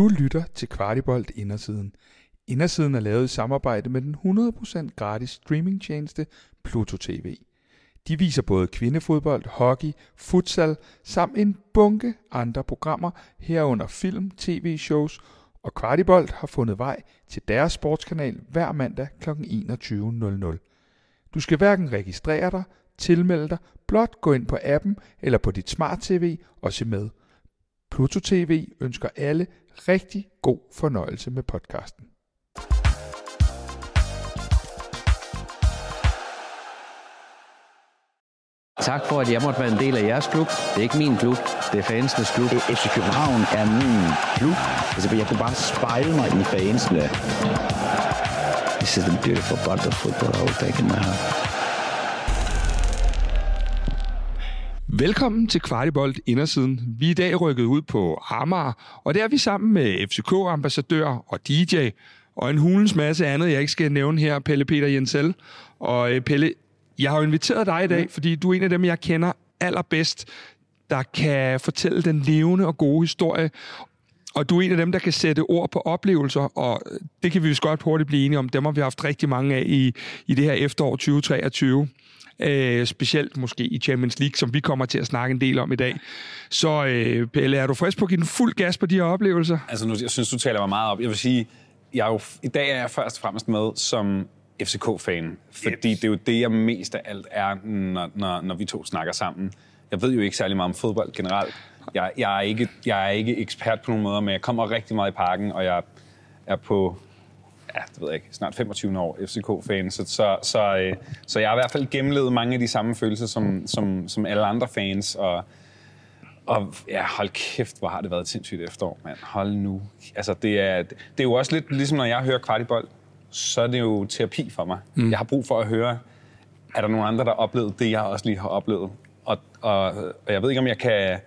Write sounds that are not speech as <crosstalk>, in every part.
Du lytter til Kvartibolt Indersiden. Indersiden er lavet i samarbejde med den 100% gratis streamingtjeneste Pluto TV. De viser både kvindefodbold, hockey, futsal samt en bunke andre programmer herunder film, tv-shows og Kvartibolt har fundet vej til deres sportskanal hver mandag kl. 21.00. Du skal hverken registrere dig, tilmelde dig, blot gå ind på appen eller på dit smart-tv og se med. Pluto TV ønsker alle rigtig god fornøjelse med podcasten. Tak for, at jeg måtte være en del af jeres klub. Det er ikke min klub, det er fansenes klub. FC København er min klub. Altså, jeg kunne bare spejle mig i fansene. This is the beautiful part of football I will take in my heart. Velkommen til Kvartibolt Indersiden. Vi er i dag rykket ud på Amager, og der er vi sammen med FCK-ambassadør og DJ, og en hulens masse andet, jeg ikke skal nævne her, Pelle Peter Jensel. Og øh, Pelle, jeg har jo inviteret dig i dag, fordi du er en af dem, jeg kender allerbedst, der kan fortælle den levende og gode historie. Og du er en af dem, der kan sætte ord på oplevelser, og det kan vi jo godt hurtigt blive enige om. Dem har vi haft rigtig mange af i, i det her efterår 2023. Øh, specielt måske i Champions League, som vi kommer til at snakke en del om i dag. Så øh, Pelle, er du frisk på at give den fuld gas på de her oplevelser? Altså, nu, jeg synes, du taler mig meget op. Jeg vil sige, jeg er jo, i dag er jeg først og fremmest med som FCK-fan, fordi det er jo det, jeg mest af alt er, når, når, når vi to snakker sammen. Jeg ved jo ikke særlig meget om fodbold generelt. Jeg, jeg, er ikke, jeg er ikke ekspert på nogen måder, men jeg kommer rigtig meget i parken, og jeg er på ja, det ved jeg ikke, snart 25 år FCK-fan, så, så, så, øh, så jeg har i hvert fald gennemlevet mange af de samme følelser som, som, som alle andre fans, og, og ja, hold kæft, hvor har det været et sindssygt efterår, mand. Hold nu. Altså, det er, det er jo også lidt ligesom, når jeg hører kvartibold, så er det jo terapi for mig. Mm. Jeg har brug for at høre, er der nogen andre, der har oplevet det, jeg også lige har oplevet? Og, og, og jeg ved ikke, om jeg kan...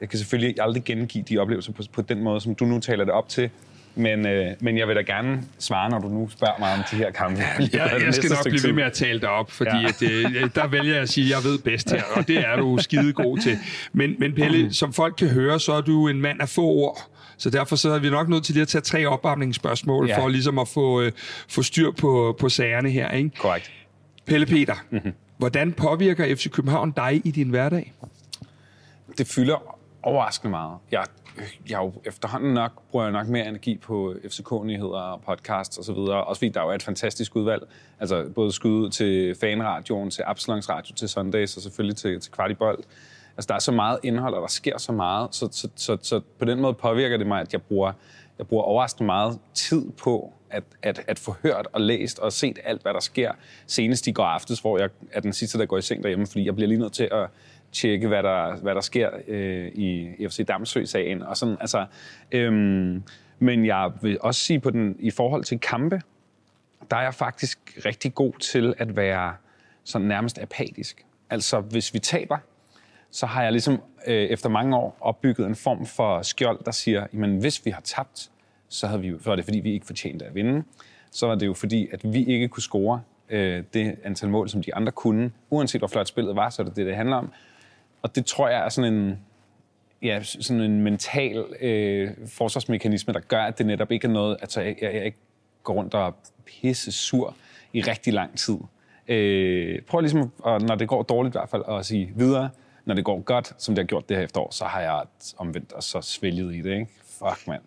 Jeg kan selvfølgelig aldrig gengive de oplevelser på, på den måde, som du nu taler det op til. Men, øh, men jeg vil da gerne svare, når du nu spørger mig om de her kampe. <laughs> Ja, jeg, jeg skal nok blive ved med at tale dig op, fordi ja. at, øh, der vælger jeg at sige, at jeg ved bedst her, og det er du <laughs> skide god til. Men, men Pelle, som folk kan høre, så er du en mand af få ord. Så derfor så er vi nok nødt til lige at tage tre opvarmningsspørgsmål, ja. for ligesom at få, øh, få styr på, på sagerne her. Ikke? Korrekt. Pelle Peter, mm-hmm. hvordan påvirker FC København dig i din hverdag? Det fylder overraskende meget. Jeg, Øh, jeg jo efterhånden nok, bruger jeg nok mere energi på FCK-nyheder og podcasts osv., også fordi der jo er et fantastisk udvalg. Altså både skud til fanradioen, til Absalons Radio, til Sundays og selvfølgelig til, til Kvartibold. Altså, der er så meget indhold, og der sker så meget, så, så, så, så på den måde påvirker det mig, at jeg bruger, jeg bruger overraskende meget tid på at, at, at få hørt og læst og set alt, hvad der sker. Senest i går aftes, hvor jeg er den sidste, der går i seng derhjemme, fordi jeg bliver lige nødt til at tjekke, hvad der, hvad der sker øh, i FC Damsø-sagen. Og sådan, altså, øhm, men jeg vil også sige, på den, i forhold til kampe, der er jeg faktisk rigtig god til at være sådan nærmest apatisk. Altså, hvis vi taber, så har jeg ligesom øh, efter mange år opbygget en form for skjold, der siger, jamen hvis vi har tabt, så, havde vi, så var det fordi, vi ikke fortjente at vinde. Så var det jo fordi, at vi ikke kunne score øh, det antal mål, som de andre kunne. Uanset hvor flot spillet var, så er det det, det handler om. Og det tror jeg er sådan en, ja, sådan en mental øh, forsvarsmekanisme, der gør, at det netop ikke er noget, altså jeg, jeg, jeg ikke går rundt og er pisse sur i rigtig lang tid. Øh, prøv ligesom, at, når det går dårligt i hvert fald, at sige videre, når det går godt, som det har gjort det her efterår, så har jeg omvendt og så svælget i det, ikke? Fuck, mand.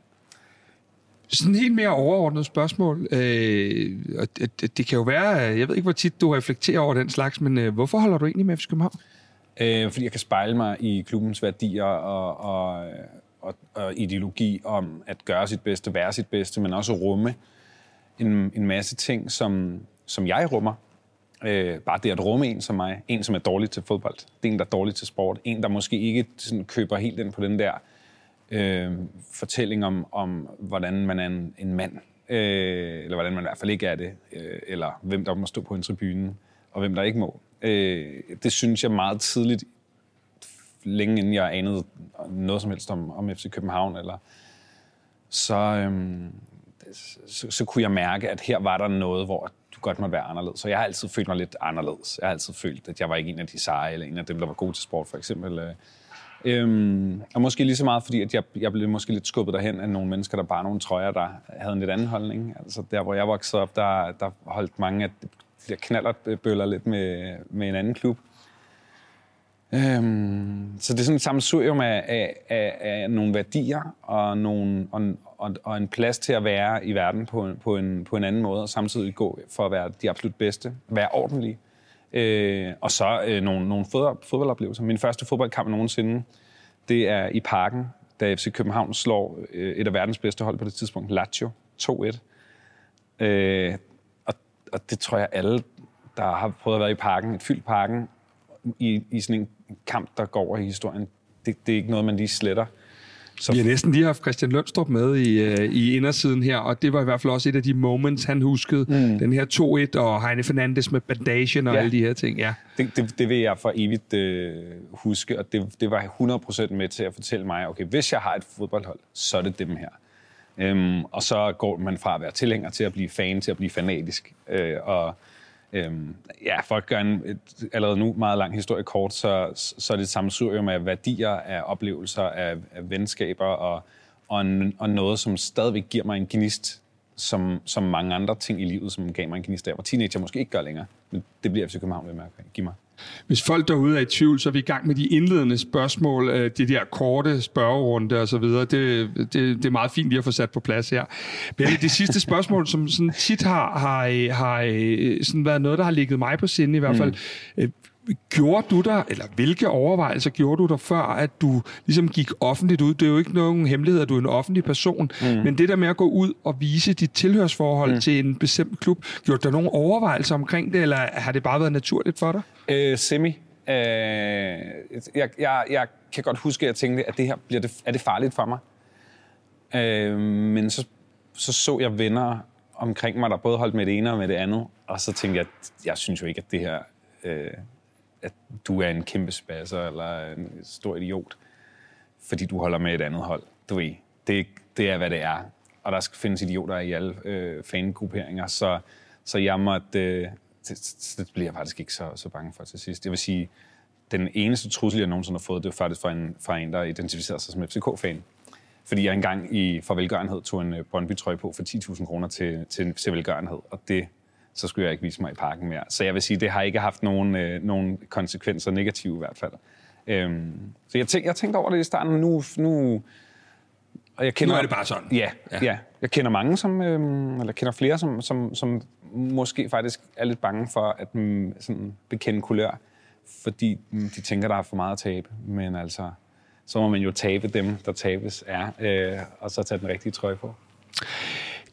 Sådan helt mere overordnet spørgsmål. Øh, og det, det kan jo være, jeg ved ikke, hvor tit du reflekterer over den slags, men øh, hvorfor holder du egentlig med FC København? Øh, fordi jeg kan spejle mig i klubbens værdier og, og, og, og ideologi om at gøre sit bedste, være sit bedste, men også rumme en, en masse ting, som, som jeg rummer. Øh, bare det at rumme en som mig, en som er dårlig til fodbold, det er en, der er dårlig til sport, en, der måske ikke sådan, køber helt ind på den der øh, fortælling om, om, hvordan man er en, en mand, øh, eller hvordan man i hvert fald ikke er det, øh, eller hvem der må stå på en tribune, og hvem der ikke må. Øh, det synes jeg meget tidligt, længe inden jeg anede noget som helst om, om FC København, eller så, øhm, så, så kunne jeg mærke, at her var der noget, hvor du godt måtte være anderledes. Så jeg har altid følt mig lidt anderledes. Jeg har altid følt, at jeg var ikke en af de seje, eller en af dem, der var god til sport, for eksempel. Øh. Øhm, og måske lige så meget, fordi at jeg, jeg blev måske lidt skubbet derhen af nogle mennesker, der bare nogle trøjer, der havde en lidt anden holdning. Altså der, hvor jeg voksede op, der, der holdt mange af jeg der knallertbøller lidt med, med en anden klub. Øhm, så det er sådan et sammensurium af, af, af, af nogle værdier og, nogle, og, og, og en plads til at være i verden på en, på en, på en anden måde, og samtidig gå for at være de absolut bedste, være ordentlige. Øh, og så øh, nogle, nogle fodboldoplevelser. Min første fodboldkamp nogensinde, det er i parken, da FC København slår øh, et af verdens bedste hold på det tidspunkt, Lazio, 2-1. Øh, og, det tror jeg alle, der har prøvet at være i parken, et fyldt parken, i, i sådan en kamp, der går over i historien, det, det er ikke noget, man lige sletter. Så... Vi har næsten lige haft Christian Lønstrup med i, uh, i indersiden her, og det var i hvert fald også et af de moments, han huskede. Mm. Den her 2-1 og Heine Fernandes med bandagen og ja. alle de her ting. Ja. Det, det, det vil jeg for evigt uh, huske, og det, det var 100% med til at fortælle mig, okay, hvis jeg har et fodboldhold, så er det dem her. Øhm, og så går man fra at være tilhænger til at blive fan, til at blive fanatisk. Øh, og Øhm, ja, for at gøre en et, allerede nu meget lang historie kort, så, så er det et sammensurium af værdier, af oplevelser, af, af venskaber og, og, en, og noget, som stadigvæk giver mig en gnist, som, som mange andre ting i livet, som gav mig en gnist der, var teenager måske ikke gør længere. Men det bliver FC København ved med at give mig. Hvis folk derude er i tvivl, så er vi i gang med de indledende spørgsmål, øh, de der korte spørgerunde og så videre. Det, det, det er meget fint lige at få sat på plads her. Men det sidste spørgsmål, som sådan tit har, har, har øh, sådan været noget, der har ligget mig på sinde i hvert fald. Mm. Gjorde du der, eller hvilke overvejelser gjorde du der før, at du ligesom gik offentligt ud? Det er jo ikke nogen hemmelighed, at du er en offentlig person, mm. men det der med at gå ud og vise dit tilhørsforhold mm. til en bestemt klub, gjorde der nogle overvejelser omkring det, eller har det bare været naturligt for dig? Øh, semi. Øh, jeg, jeg, jeg kan godt huske, at jeg tænkte, at det her bliver det, er det farligt for mig. Øh, men så, så så jeg venner omkring mig, der både holdt med det ene og med det andet, og så tænkte jeg, at jeg synes jo ikke, at det her... Øh, at du er en kæmpe spasser eller en stor idiot, fordi du holder med et andet hold. Du ved, det, det er, hvad det er. Og der skal findes idioter i alle øh, fangrupperinger, så, så jeg måtte... Øh, det, det bliver jeg faktisk ikke så, så bange for til sidst. Jeg vil sige, den eneste trussel, jeg nogensinde har fået, det var faktisk fra en, fra en der identificerede sig som FCK-fan. Fordi jeg engang i for velgørenhed tog en øh, Brøndby-trøje på for 10.000 kroner til, til, til velgørenhed, og det så skulle jeg ikke vise mig i parken mere. Så jeg vil sige, det har ikke haft nogen, øh, nogen konsekvenser, negative i hvert fald. Øhm, så jeg, tænk, jeg tænkte over det i starten, nu, nu og jeg kender, nu er det bare sådan. Ja, ja. ja. Jeg kender mange, som, øhm, eller kender flere, som, som, som måske faktisk er lidt bange for at mm, sådan, bekende kulør, fordi mm, de tænker, der er for meget at tabe. Men altså, så må man jo tabe dem, der tabes er, øh, og så tage den rigtige trøje på.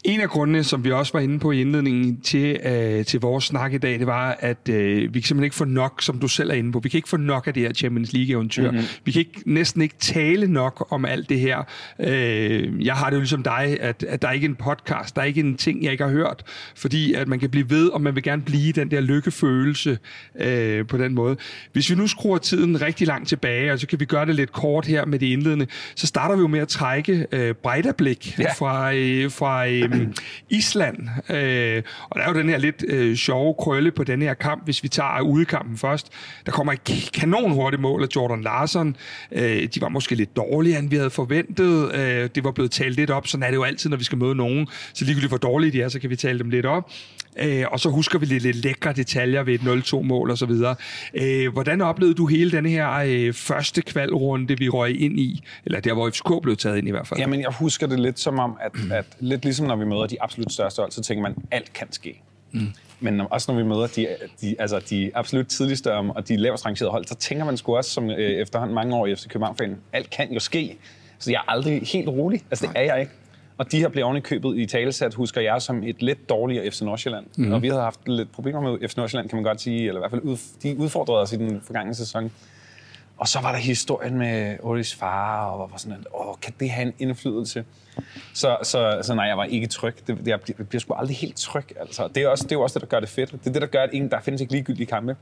En af grundene, som vi også var inde på i indledningen til, øh, til vores snak i dag, det var, at øh, vi kan simpelthen ikke få nok, som du selv er inde på, vi kan ikke få nok af det her Champions League-eventyr. Mm-hmm. Vi kan ikke, næsten ikke tale nok om alt det her. Øh, jeg har det jo ligesom dig, at, at der er ikke en podcast, der er ikke en ting, jeg ikke har hørt, fordi at man kan blive ved, og man vil gerne blive den der lykkefølelse øh, på den måde. Hvis vi nu skruer tiden rigtig langt tilbage, og så kan vi gøre det lidt kort her med det indledende, så starter vi jo med at trække øh, Brejdablik ja. fra, øh, fra øh, Øhm, Island. Øh, og der er jo den her lidt øh, sjove krølle på den her kamp, hvis vi tager udekampen først. Der kommer et kanon hurtigt mål af Jordan Larsen. Øh, de var måske lidt dårligere, end vi havde forventet. Øh, det var blevet talt lidt op. Sådan er det jo altid, når vi skal møde nogen. Så ligegyldigt hvor dårlige de er, så kan vi tale dem lidt op. Øh, og så husker vi lidt, lidt lækre detaljer ved et 0-2-mål osv. Øh, hvordan oplevede du hele den her øh, første kvalrunde, vi røg ind i? Eller der, hvor FCK blev taget ind i hvert fald. Jamen, jeg husker det lidt som om, at, at lidt ligesom når vi møder de absolut største hold, så tænker man, alt kan ske. Mm. Men også når vi møder de, de, altså de absolut tidligste og de lavest rangerede hold, så tænker man sgu også, som øh, efterhånden mange år i FC København-fan, alt kan jo ske. Så jeg er aldrig helt rolig. Altså, det er jeg ikke. Og de her blev oven i købet i talesat, husker jeg, som et lidt dårligere FC Nordsjælland. Mm. Og vi havde haft lidt problemer med FC Nordsjælland, kan man godt sige, eller i hvert fald ud, de udfordrede os i den forgangne sæson. Og så var der historien med Olis far, og var sådan, at, åh, kan det have en indflydelse? Så, så, så nej, jeg var ikke tryg. Det, jeg bliver sgu aldrig helt tryg. Altså. Det, er også, det er jo også det, der gør det fedt. Det er det, der gør, at ingen, der findes ikke ligegyldige kampe.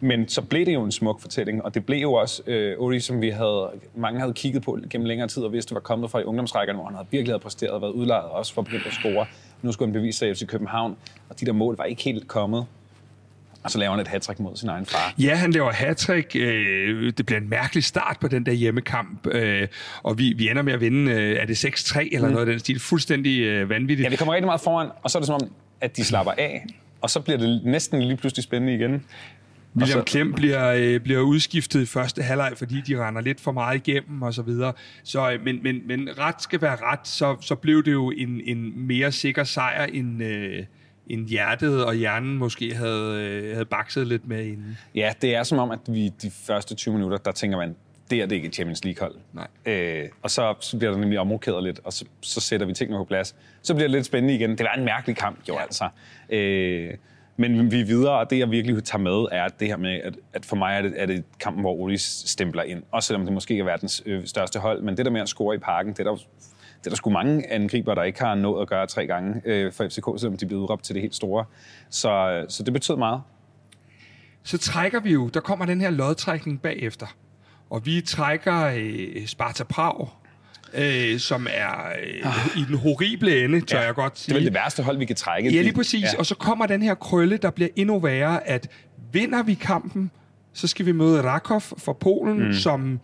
Men så blev det jo en smuk fortælling, og det blev jo også øh, Uri, som vi havde, mange havde kigget på gennem længere tid, og vidste, var kommet fra i ungdomsrækkerne, hvor han havde virkelig havde præsteret og været udlejet også for at begynde at score. Nu skulle han bevise sig i FC København, og de der mål var ikke helt kommet. Og så laver han et hat mod sin egen far. Ja, han laver hat øh, Det bliver en mærkelig start på den der hjemmekamp. Øh, og vi, vi ender med at vinde, øh, er det 6-3 eller mm. noget af den stil? Fuldstændig øh, vanvittigt. Ja, vi kommer rigtig meget foran, og så er det som om, at de slapper af. Og så bliver det næsten lige pludselig spændende igen. William. Klem bliver, øh, bliver udskiftet i første halvleg, fordi de render lidt for meget igennem og så videre. Så, øh, men, men, men ret skal være ret, så, så blev det jo en, en mere sikker sejr, end, øh, end hjertet og hjernen måske havde, øh, havde bakset lidt med inden. Ja, det er som om, at vi de første 20 minutter, der tænker man, det er det ikke et Champions League-hold. Nej. Øh, og så, så bliver der nemlig omrokeret lidt, og så, så sætter vi tingene på plads. Så bliver det lidt spændende igen. Det var en mærkelig kamp, jo ja. altså. Øh, men vi er videre, og det jeg virkelig tager med, er det her med, at, at for mig er det, er det kampen, hvor Olis stempler ind. Også selvom det måske ikke er verdens øh, største hold, men det der med at score i parken, det er der, det er der sgu mange angriber, der ikke har nået at gøre tre gange øh, for FCK, selvom de bliver udråbt til det helt store. Så, så det betød meget. Så trækker vi jo, der kommer den her lodtrækning bagefter, og vi trækker øh, Sparta Prag, øh, som er øh, ah. i den horrible ende, tør ja, jeg godt sige. Det er vel det værste hold, vi kan trække. Ja, lige præcis. Ja. Og så kommer den her krølle, der bliver endnu værre, at vinder vi kampen, så skal vi møde Rakov fra Polen, mm. som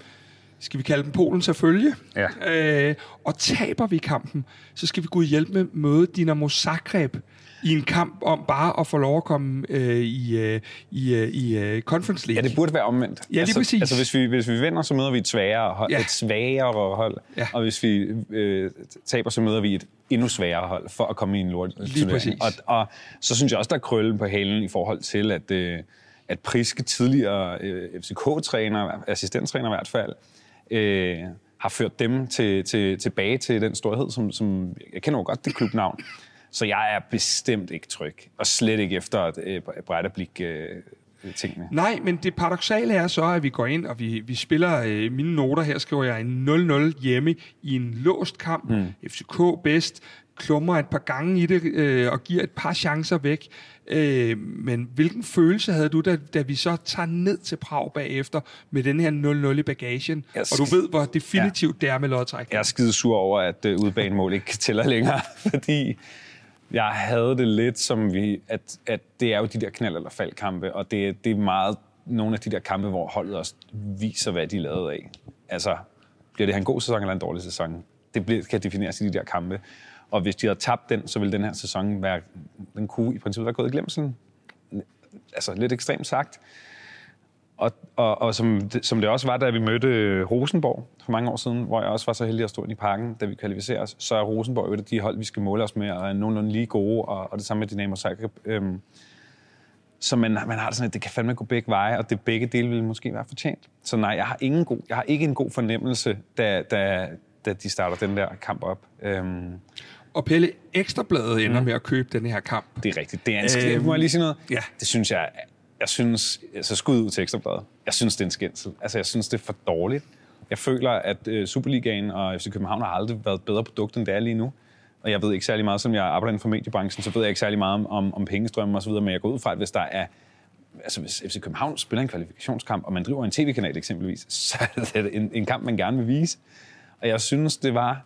skal vi kalde dem Polen selvfølgelig. Ja. Øh, og taber vi kampen, så skal vi gå hjælpe med møde Dinamo Zagreb, i en kamp om bare at få lov at komme øh, i, øh, i, øh, i øh, Conference League. Ja, det burde være omvendt. Ja, lige altså, præcis. Altså, hvis vi, hvis vi vinder, så møder vi et sværere hold. Ja. Et sværere hold. Ja. Og hvis vi øh, taber, så møder vi et endnu sværere hold for at komme i en lort Lige præcis. Og, og så synes jeg også, der er krøllen på halen i forhold til, at, øh, at Priske tidligere øh, FCK-træner, assistenttræner i hvert fald, øh, har ført dem til, til, tilbage til den storhed, som, som jeg kender jo godt det klubnavn. Så jeg er bestemt ikke tryg, og slet ikke efter et øh, blik øh, tingene. Nej, men det paradoxale er så, at vi går ind, og vi, vi spiller, øh, mine noter her skriver jeg en 0-0 hjemme i en låst kamp. Mm. FCK bedst, klummer et par gange i det, øh, og giver et par chancer væk. Øh, men hvilken følelse havde du, da, da vi så tager ned til Prag bagefter med den her 0-0 i bagagen? Jeg og du ved, hvor definitivt ja. det er med lodtræk. Jeg er skide sur over, at øh, udbanemål ikke tæller længere, <laughs> fordi jeg havde det lidt som vi, at, at det er jo de der knald- eller faldkampe, og det, det er meget nogle af de der kampe, hvor holdet også viser, hvad de er lavet af. Altså, bliver det her en god sæson eller en dårlig sæson? Det bliver, kan defineres i de der kampe. Og hvis de havde tabt den, så ville den her sæson være, den kunne i princippet være gået i glemselen. Altså lidt ekstremt sagt. Og, og, og som, det, som det også var, da vi mødte Rosenborg for mange år siden, hvor jeg også var så heldig at stå i parken, da vi kvalificerede os, så er Rosenborg et af de hold, vi skal måle os med, og er nogenlunde lige gode, og, og det samme med Dynamo Zagreb. Øhm, så man, man har det sådan, at det kan fandme gå begge veje, og det begge dele vil måske være fortjent. Så nej, jeg har, ingen god, jeg har ikke en god fornemmelse, da, da, da de starter den der kamp op. Øhm, og Pelle, Ekstrabladet ender mm. med at købe den her kamp. Det er rigtigt. Det er en skæld. Øhm, Må jeg lige sige noget? Ja. Det synes jeg jeg synes, altså skud ud til Ekstrabladet, jeg synes, det er en skændsel. Altså, jeg synes, det er for dårligt. Jeg føler, at uh, Superligaen og FC København har aldrig været bedre produkt, end det er lige nu. Og jeg ved ikke særlig meget, som jeg arbejder inden for mediebranchen, så ved jeg ikke særlig meget om, om, om pengestrømme og så videre, men jeg går ud fra, at hvis der er altså hvis FC København spiller en kvalifikationskamp, og man driver en tv-kanal eksempelvis, <laughs> så er det en, en kamp, man gerne vil vise. Og jeg synes, det var...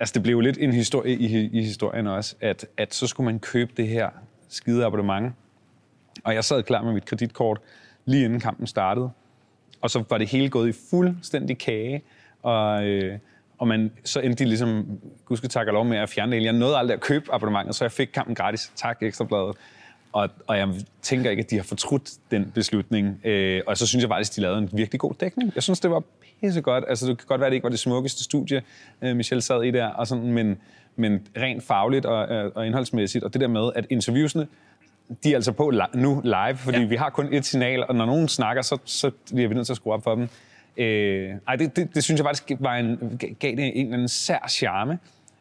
Altså, det blev lidt en historie i, i historien også, at, at så skulle man købe det her skide abonnement, og jeg sad klar med mit kreditkort lige inden kampen startede. Og så var det hele gået i fuldstændig kage. Og, øh, og man, så endte de ligesom, gudske tak og lov med at fjerne det. Jeg nåede aldrig at købe abonnementet, så jeg fik kampen gratis. Tak, Ekstrabladet. Og, og jeg tænker ikke, at de har fortrudt den beslutning. Øh, og så synes jeg faktisk, at de lavede en virkelig god dækning. Jeg synes, det var pissegodt. Altså, det kan godt være, at det ikke var det smukkeste studie, øh, Michelle sad i der, og sådan, men, men rent fagligt og, øh, og indholdsmæssigt. Og det der med, at interviewsene de er altså på nu live, fordi ja. vi har kun et signal, og når nogen snakker, så, så bliver vi nødt til at skrue op for dem. Øh, ej, det, det, det synes jeg faktisk var en, gav det en eller anden sær charme.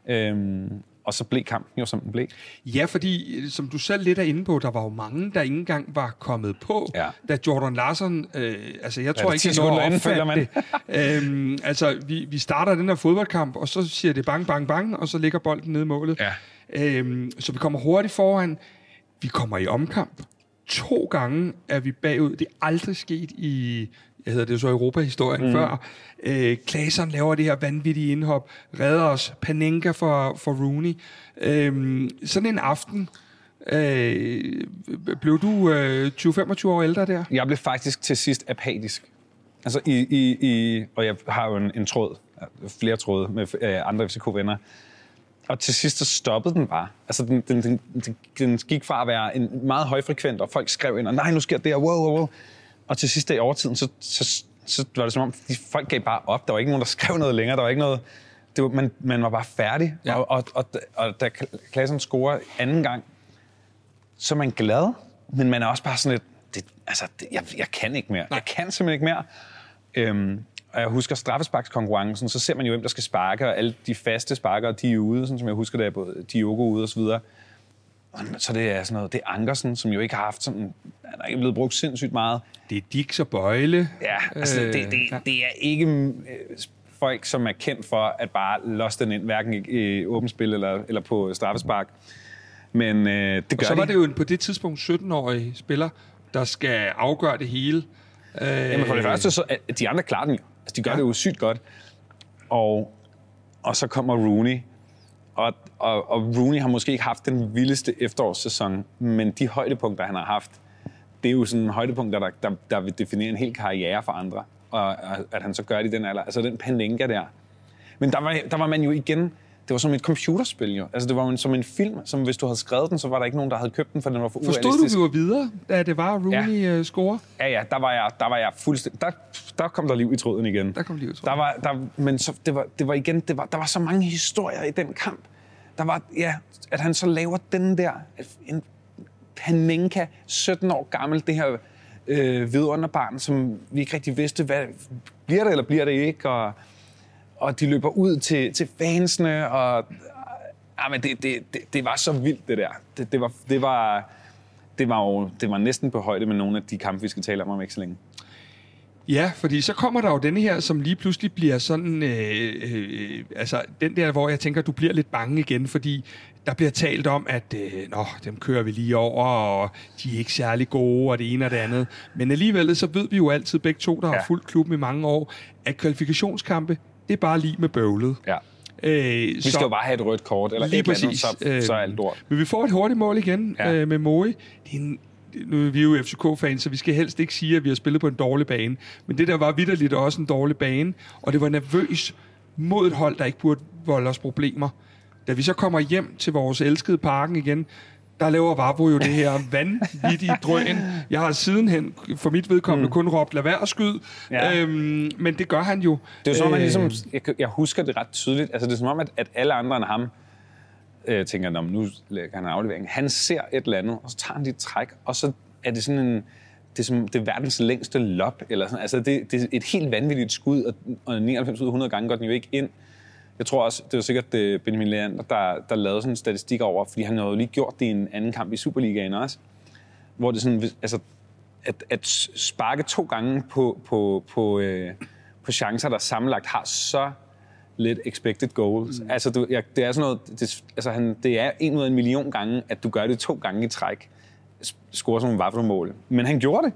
Øh, og så blev kampen jo, som den blev. Ja, fordi som du selv lidt er inde på, der var jo mange, der ikke engang var kommet på, ja. da Jordan Larsen, øh, altså jeg tror ja, ikke, at når føler man. det. øhm, altså, vi, vi starter den her fodboldkamp, og så siger det bang, bang, bang, og så ligger bolden nede i målet. Ja. Øhm, så vi kommer hurtigt foran. Vi kommer i omkamp. To gange er vi bagud. Det er aldrig sket i, hedder det så Europa-historien mm. før. Øh, Klaseren laver det her vanvittige indhop, redder os, Panenka for, for Rooney. Øh, sådan en aften, Øh, blev du øh, 20-25 år ældre der? Jeg blev faktisk til sidst apatisk. Altså, i, i, i, og jeg har jo en, en tråd, flere tråde med øh, andre FCK-venner. Og til sidst så stoppede den bare. Altså, den, den, den, den, gik fra at være en meget højfrekvent, og folk skrev ind, og nej, nu sker det her, wow, wow, wow. Og til sidst i overtiden, så, så, så var det som om, de folk gav bare op. Der var ikke nogen, der <laughs> skrev noget længere. Der var ikke noget... Det var, man, man var bare færdig. Ja. Og, og, og, og da Klassen scorer anden gang, så er man glad, men man er også bare sådan lidt, det, altså, det, jeg, jeg kan ikke mere. Jeg kan simpelthen ikke mere. Øhm, og jeg husker straffesparkskonkurrencen, så ser man jo, hvem der skal sparke, og alle de faste sparkere, de er ude, sådan som jeg husker, det både Diogo ude og så videre. Og Så det er sådan noget, det er Ankersen, som jo ikke har haft sådan, han er ikke blevet brugt sindssygt meget. Det er Dix og Bøjle. Ja, altså Øh, det, det, ja. det er ikke øh, folk, som er kendt for at bare losse den ind, hverken i, i åbent spil eller, eller på straffespark. Men øh, det gør Og så var de. det jo en, på det tidspunkt 17-årig spiller, der skal afgøre det hele. Øh, Jamen for det første, så de andre klarer den jo. Altså, de gør ja. det jo sygt godt. Og, og så kommer Rooney. Og, og, og Rooney har måske ikke haft den vildeste efterårssæson, men de højdepunkter, han har haft, det er jo sådan højdepunkter, der, der, der vil definere en hel karriere for andre. Og, og at han så gør det i den alder. Altså den Panenka der. Men der var, der var man jo igen, det var som et computerspil jo. Altså det var jo som en film, som hvis du havde skrevet den, så var der ikke nogen, der havde købt den, for den var for Forstod du, urealistisk. vi var videre, da det var Rooney ja. score? Ja, ja, der var jeg, der var jeg fuldstændig... Der, der kom der liv i tråden igen. Der kom liv i tråden. Der var, der, men så, det, var, det var igen, det var, der var så mange historier i den kamp. Der var, ja, at han så laver den der, en Panenka, 17 år gammel, det her øh, vidunderbarn, som vi ikke rigtig vidste, hvad bliver det eller bliver det ikke, og, og de løber ud til, til fansene, og ja, men det, det, det, det var så vildt, det der. Det, det, var, det, var, det, var jo, det var næsten på højde med nogle af de kampe, vi skal tale om om ikke så længe. Ja, fordi så kommer der jo denne her, som lige pludselig bliver sådan, øh, øh, altså den der, hvor jeg tænker, du bliver lidt bange igen, fordi der bliver talt om, at øh, nå, dem kører vi lige over, og de er ikke særlig gode, og det ene og det andet. Men alligevel, så ved vi jo altid begge to, der ja. har fulgt klubben i mange år, at kvalifikationskampe, det er bare lige med bøvlet. Ja. Øh, Vi skal jo bare have et rødt kort, eller Lige et eller andet, præcis. så, så er alt lort. Men vi får et hurtigt mål igen ja. Øh, med Moi. Det er en, nu er vi jo FCK-fans, så vi skal helst ikke sige, at vi har spillet på en dårlig bane. Men det der var vidderligt også en dårlig bane, og det var nervøs mod et hold, der ikke burde volde os problemer. Da vi så kommer hjem til vores elskede parken igen, der laver Vavro jo det her vanvittige <laughs> drøn. Jeg har sidenhen, for mit vedkommende, mm. kun råbt, lad være at skyde. Ja. Øhm, men det gør han jo. Det er jo som om, man Øh, ligesom, jeg, jeg husker det ret tydeligt, altså det er som om, at, at alle andre end ham øh, tænker, "Nå, nu lægger han aflevering. Han ser et eller andet, og så tager han dit træk, og så er det sådan en, det er, som, det er verdens længste lop, eller sådan. Altså det, det er et helt vanvittigt skud, og, og 99 ud af 100 gange går den jo ikke ind. Jeg tror også, det var sikkert det Benjamin Leander, der, der lavede sådan en statistik over, fordi han havde jo lige gjort det i en anden kamp i Superligaen også, hvor det sådan, altså, at, at sparke to gange på, på, på, øh, på chancer, der sammenlagt har så lidt expected goals. Mm. Altså, du, ja, det er sådan noget, det, altså, han, det er en ud af en million gange, at du gør det to gange i træk, scorer sådan nogle mål. Men han gjorde det.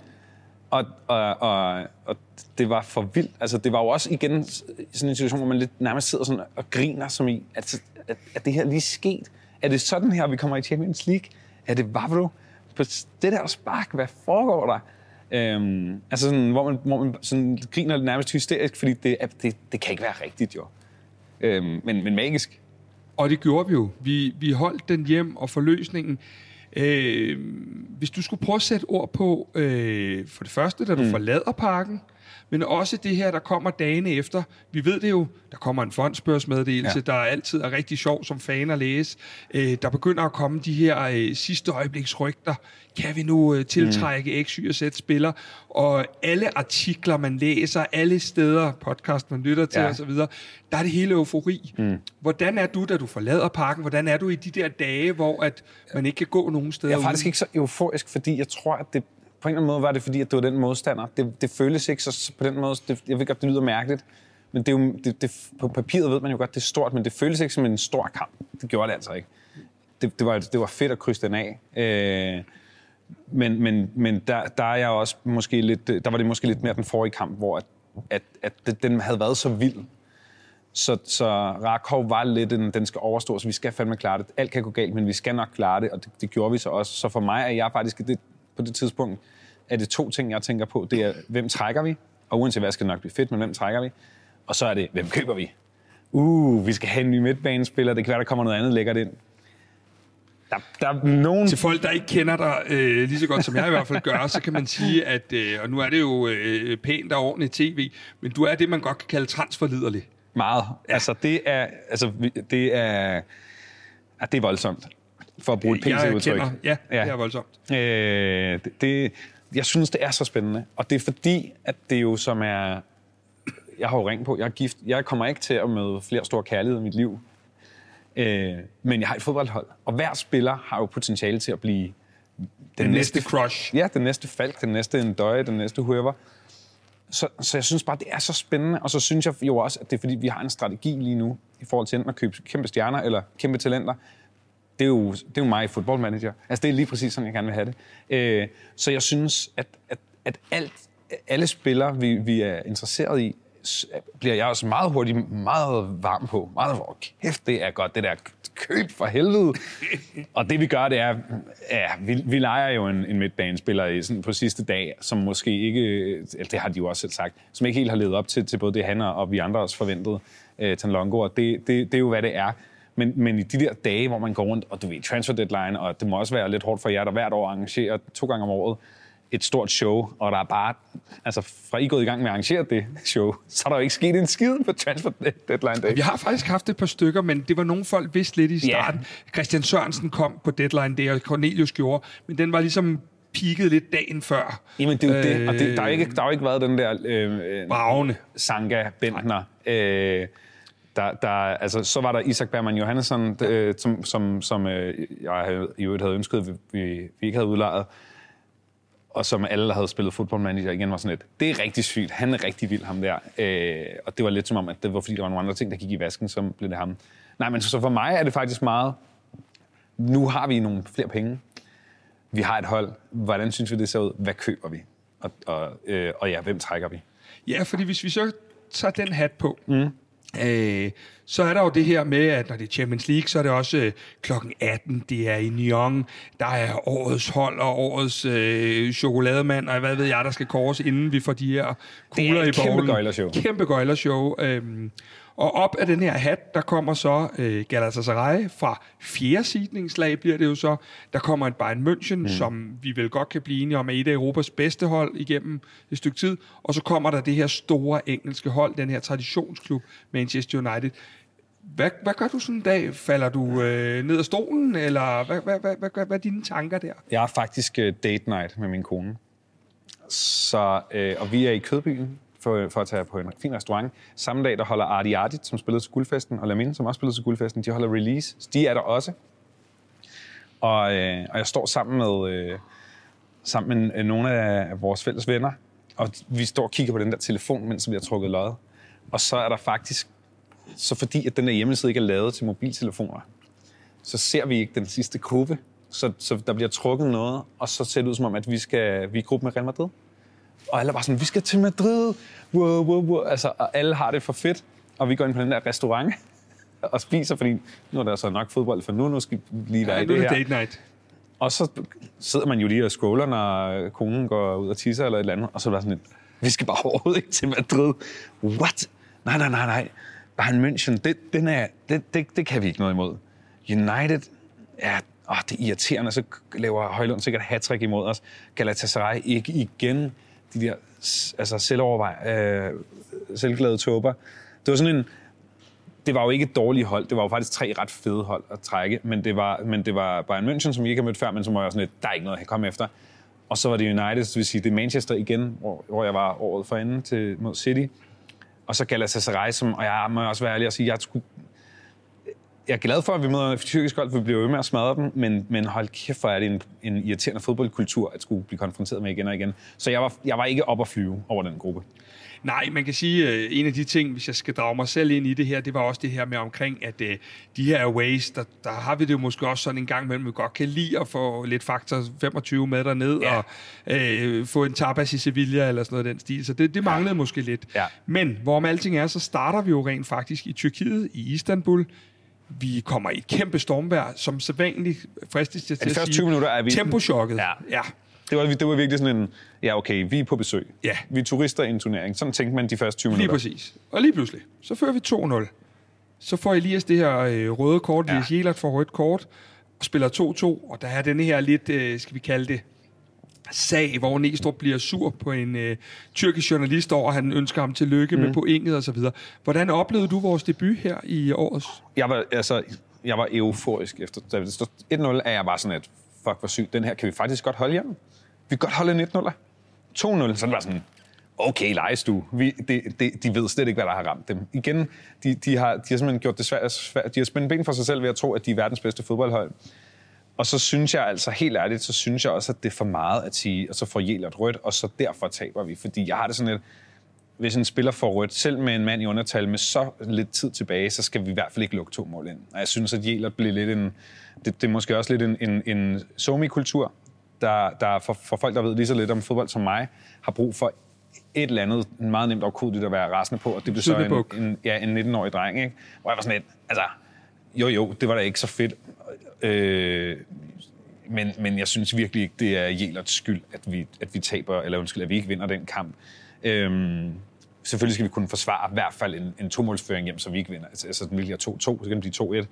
Og, og, og, og det var for vildt. Altså, det var jo også igen sådan en situation, hvor man lidt nærmest sidder sådan og griner som i, at, at, at det her lige sket. Er det sådan her, vi kommer i Champions League? Er det Vavro? På det der spark, hvad foregår der? Øhm, altså sådan, hvor man, hvor man sådan griner nærmest hysterisk, fordi det, det, det kan ikke være rigtigt jo. Øhm, men, men magisk. Og det gjorde vi jo. Vi, vi holdt den hjem, og forløsningen... Øh, hvis du skulle prøve at sætte ord på, øh, for det første, da du mm. forlader parken, men også det her, der kommer dagene efter. Vi ved det jo, der kommer en fondsbørsmeddelelse, ja. Der altid er rigtig sjov som fan at læse. Øh, der begynder at komme de her øh, sidste øjebliks rygter. Kan vi nu øh, tiltrække X, Y og Z spiller? Og alle artikler, man læser, alle steder, podcast, man lytter til Ja. osv., der er det hele eufori. Mm. Hvordan er du, da du forlader parken? Hvordan er du i de der dage, hvor at man ikke kan gå nogen steder? Jeg er faktisk ikke så euforisk, fordi jeg tror, at det på en eller anden måde var det, fordi at det var den modstander. Det, det føles ikke så, på den måde, det, jeg ved godt, det lyder mærkeligt, men det er jo, det, det, på papiret ved man jo godt, det er stort, men det føles ikke som en stor kamp. Det gjorde det altså ikke. Det, det, var, det var fedt at krydse den af. Øh, men men, men der, der er jeg også måske lidt, øh, der var det måske lidt mere den forrige kamp, hvor at, at, at det- den havde været så vild, Så, så Rakov var lidt en, den skal overstå, så vi skal fandme klare det. Alt kan gå galt, men vi skal nok klare det, og det, det gjorde vi så også. Så for mig er jeg faktisk det, på det tidspunkt, er det to ting, jeg tænker på. Det er, hvem trækker vi? Og uanset hvad, skal det nok blive fedt, men hvem trækker vi? Og så er det, hvem køber vi? Uh, vi skal have en ny midtbanespiller. Det kan være, der kommer noget andet lækkert ind. Der, der er nogen... Til folk, der ikke kender dig øh, lige så godt, som jeg i hvert fald gør, så kan man sige, at, øh, og nu er det jo øh, pænt og ordentligt tv, men du er det, man godt kan kalde transferliderlig. Meget. Ja. Altså, det er, altså, det er, ja, det er voldsomt. For at bruge et Jeg PC-udtryk. kender, ja, ja, det er voldsomt. Øh, det, det, jeg synes, det er så spændende. Og det er fordi, at det jo som er... Jeg har jo ring på, jeg er gift. Jeg kommer ikke til at møde flere store kærligheder i mit liv. Øh, men jeg har et fodboldhold. Og hver spiller har jo potentiale til at blive den, Den næste crush. Ja, den næste Falk, den næste Ndøje, den næste whoever. Så, så jeg synes bare, det er så spændende. Og så synes jeg jo også, at det er fordi, vi har en strategi lige nu, i forhold til enten at købe kæmpe stjerner eller kæmpe talenter. Det er jo, det er jo mig i Football Manager. Altså, det er lige præcis sådan, jeg gerne vil have det. Øh, så jeg synes, at, at, at alt, alle spillere, vi, vi er interesseret i, bliver jeg også meget hurtigt meget varm på. Meget, hvor kæft, det er godt, det der køb for helvede. <laughs> og det vi gør, det er, ja, vi, vi leger jo en, en midtbanespiller i, sådan på sidste dag, som måske ikke, eller det har de jo også selv sagt, som ikke helt har levet op til, til både det han og og vi andre også forventede, øh, Tanlongo, og det, det, det er jo, hvad det er. Men, men i de der dage, hvor man går rundt, og du ved, transfer deadline, og det må også være lidt hårdt for jer, der hvert år arrangerer to gange om året et stort show, og der er bare, altså fra I gået i gang med at arrangere det show, så er der jo ikke sket en skid på transfer deadline day. Vi har faktisk haft et par stykker, men det var nogle folk vidste lidt i starten. Christian Sørensen kom på deadline der, og Cornelius gjorde, men den var ligesom peaked lidt dagen før. Jamen, det er jo det, og det, der, har ikke, der har jo ikke været den der øh, øh, Bravende. Sanka Bentner. Øh, der, der, altså, så var der Isak Bergman Johannesson, øh, som, som, som øh, jeg i øvrigt havde ønsket, vi, vi, vi ikke havde udlejet, og som alle, der havde spillet Football Manager igen, var sådan lidt, det er rigtig sygt, han er rigtig vild, ham der. Øh, og det var lidt som om, at det var fordi, der var nogle andre ting, der gik i vasken, som blev det ham. Nej, men så for mig er det faktisk meget, nu har vi nogle flere penge, vi har et hold, hvordan synes vi, det ser ud, hvad køber vi? Og, og, øh, og ja, hvem trækker vi? Ja, fordi hvis vi så tager den hat på, mm. Øh, så er der jo det her med, at når det er Champions League, så er det også øh, klokken 18, det er i Nyon, der er årets hold og årets øh, chokolademand, og hvad ved jeg, der skal kores, inden vi får de her kugler et i kæmpe bowlen. gøjlershow. Kæmpe gøjlershow. Øhm, og op af den her hat, der kommer så øh, Galatasaray fra fjerde sidningslag, bliver det jo så. Der kommer en Bayern München, mm. som vi vel godt kan blive enige om er et af Europas bedste hold igennem et stykke tid. Og så kommer der det her store engelske hold, den her traditionsklub, Manchester United. Hvad, hvad gør du sådan en dag? Falder du øh, ned af stolen, eller hvad, hvad, hvad, hvad, hvad, hvad er dine tanker der? Jeg har faktisk uh, date night med min kone. Så, øh, og vi er i Kødbyen for, for at tage på en fin restaurant. Samme dag, der holder Arti Artit, som spillede til guldfesten, og Lamin, som også spillede til guldfesten, de holder release. De er der også. Og, øh, og jeg står sammen med, øh, sammen med øh, nogle af vores fælles venner, og vi står og kigger på den der telefon, mens vi har trukket lod. Og så er der faktisk, så fordi at den der hjemmeside ikke er lavet til mobiltelefoner, så ser vi ikke den sidste gruppe. Så, så der bliver trukket noget, og så ser det ud som om, at vi, skal, vi er i gruppe med Real Madrid. Og alle bare sådan, vi skal til Madrid. Wow, wow, wow. Altså, og alle har det for fedt. Og vi går ind på den der restaurant <laughs> og spiser, fordi nu er der så nok fodbold, for nu, nu skal vi lige være Ja, i det her. date night. Og så sidder man jo lige og scroller, når konen går ud og tisser eller et eller andet, og så er der sådan lidt, vi skal bare overhovedet ikke til Madrid. What? Nej, nej, nej, nej. Bayern München, det, den er, det, det, det kan vi ikke noget imod. United, ja, åh, det er irriterende, så laver Højlund sikkert hat imod os. Galatasaray ikke igen. De der altså selvovervej, øh, selvglade tåber. Det var sådan en, det var jo ikke et dårligt hold. Det var jo faktisk tre ret fede hold at trække. Men det var, men det var Bayern München, som vi ikke har mødt før, men som var jo sådan lidt, der er ikke noget at komme efter. Og så var det United, det vil sige, det er Manchester igen, hvor, hvor jeg var året forinden til, mod City. Og så Galatasaray, som, og jeg må også være ærlig og sige, jeg skulle, jeg er glad for, at vi møder tyrkisk hold, for vi bliver ved med at smadre dem, men, men hold kæft, hvor er det en, en irriterende fodboldkultur, at skulle blive konfronteret med igen og igen. Så jeg var, jeg var ikke op at flyve over den gruppe. Nej, man kan sige, at en af de ting, hvis jeg skal drage mig selv ind i det her, det var også det her med omkring, at uh, de her ways, der, der har vi det jo måske også sådan en gang imellem, vi godt kan lide at få lidt faktor 25 med derned, ja. og uh, få en tapas i Sevilla eller sådan noget den stil. Så det, det manglede ja. måske lidt. Ja. Men hvorom alting er, så starter vi jo rent faktisk i Tyrkiet, i Istanbul. Vi kommer i et kæmpe stormvejr, som sædvanligt fristes til at første sige, 20 minutter er vi... tempochokket. Ja. ja. Det var, det var virkelig sådan en, ja okay, vi er på besøg. Ja. Vi er turister i en turnering. Sådan tænkte man de første 20 Lige minutter. præcis. Og lige pludselig, så fører vi 2-0. Så får Elias det her øh, røde kort, Ja. Elias Jelert får rødt kort, og spiller 2-2, og der er denne her lidt, øh, skal vi kalde det, sag, hvor Næstrup bliver sur på en øh, tyrkisk journalist over, at han ønsker ham tillykke mm. med pointet og så videre. Hvordan oplevede du vores debut her i årets? Jeg var, altså, jeg var euforisk efter. Da det stod 1-0, er jeg bare sådan et, fuck hvor sygt, den her kan vi faktisk godt holde hjem. Vi kan godt holde en 1-0. 2-0, så det bare sådan, okay, lejestue. Vi, det, det, de ved slet ikke, hvad der har ramt dem. Igen, de, de, har, de har simpelthen gjort det svært, svært. De har spændt ben for sig selv ved at tro, at de er verdens bedste fodboldhold. Og så synes jeg altså, helt ærligt, så synes jeg også, at det er for meget at sige, og så får Jelert rødt, og så derfor taber vi. Fordi jeg har det sådan lidt, hvis en spiller får rødt, selv med en mand i undertal med så lidt tid tilbage, så skal vi i hvert fald ikke lukke to mål ind. Og jeg synes, at Jelert blev lidt en... Det, det er måske også lidt en, en, en somi-kultur, der, der for, for folk, der ved lige så lidt om fodbold som mig, har brug for et eller andet meget nemt afkodeligt at være rasende på, og det blev så en, en, ja, en 19-årig dreng, ikke? Hvor jeg var sådan lidt, altså, jo jo, det var da ikke så fedt. Øh, men, men jeg synes virkelig ikke, det er Jelerts skyld, at vi, at vi taber, eller undskyld, at vi ikke vinder den kamp. Øhm, selvfølgelig skal vi kunne forsvare i hvert fald en, en tomålsføring hjem, så vi ikke vinder. Altså, altså den ville 2-2, så kan den blive 2-1.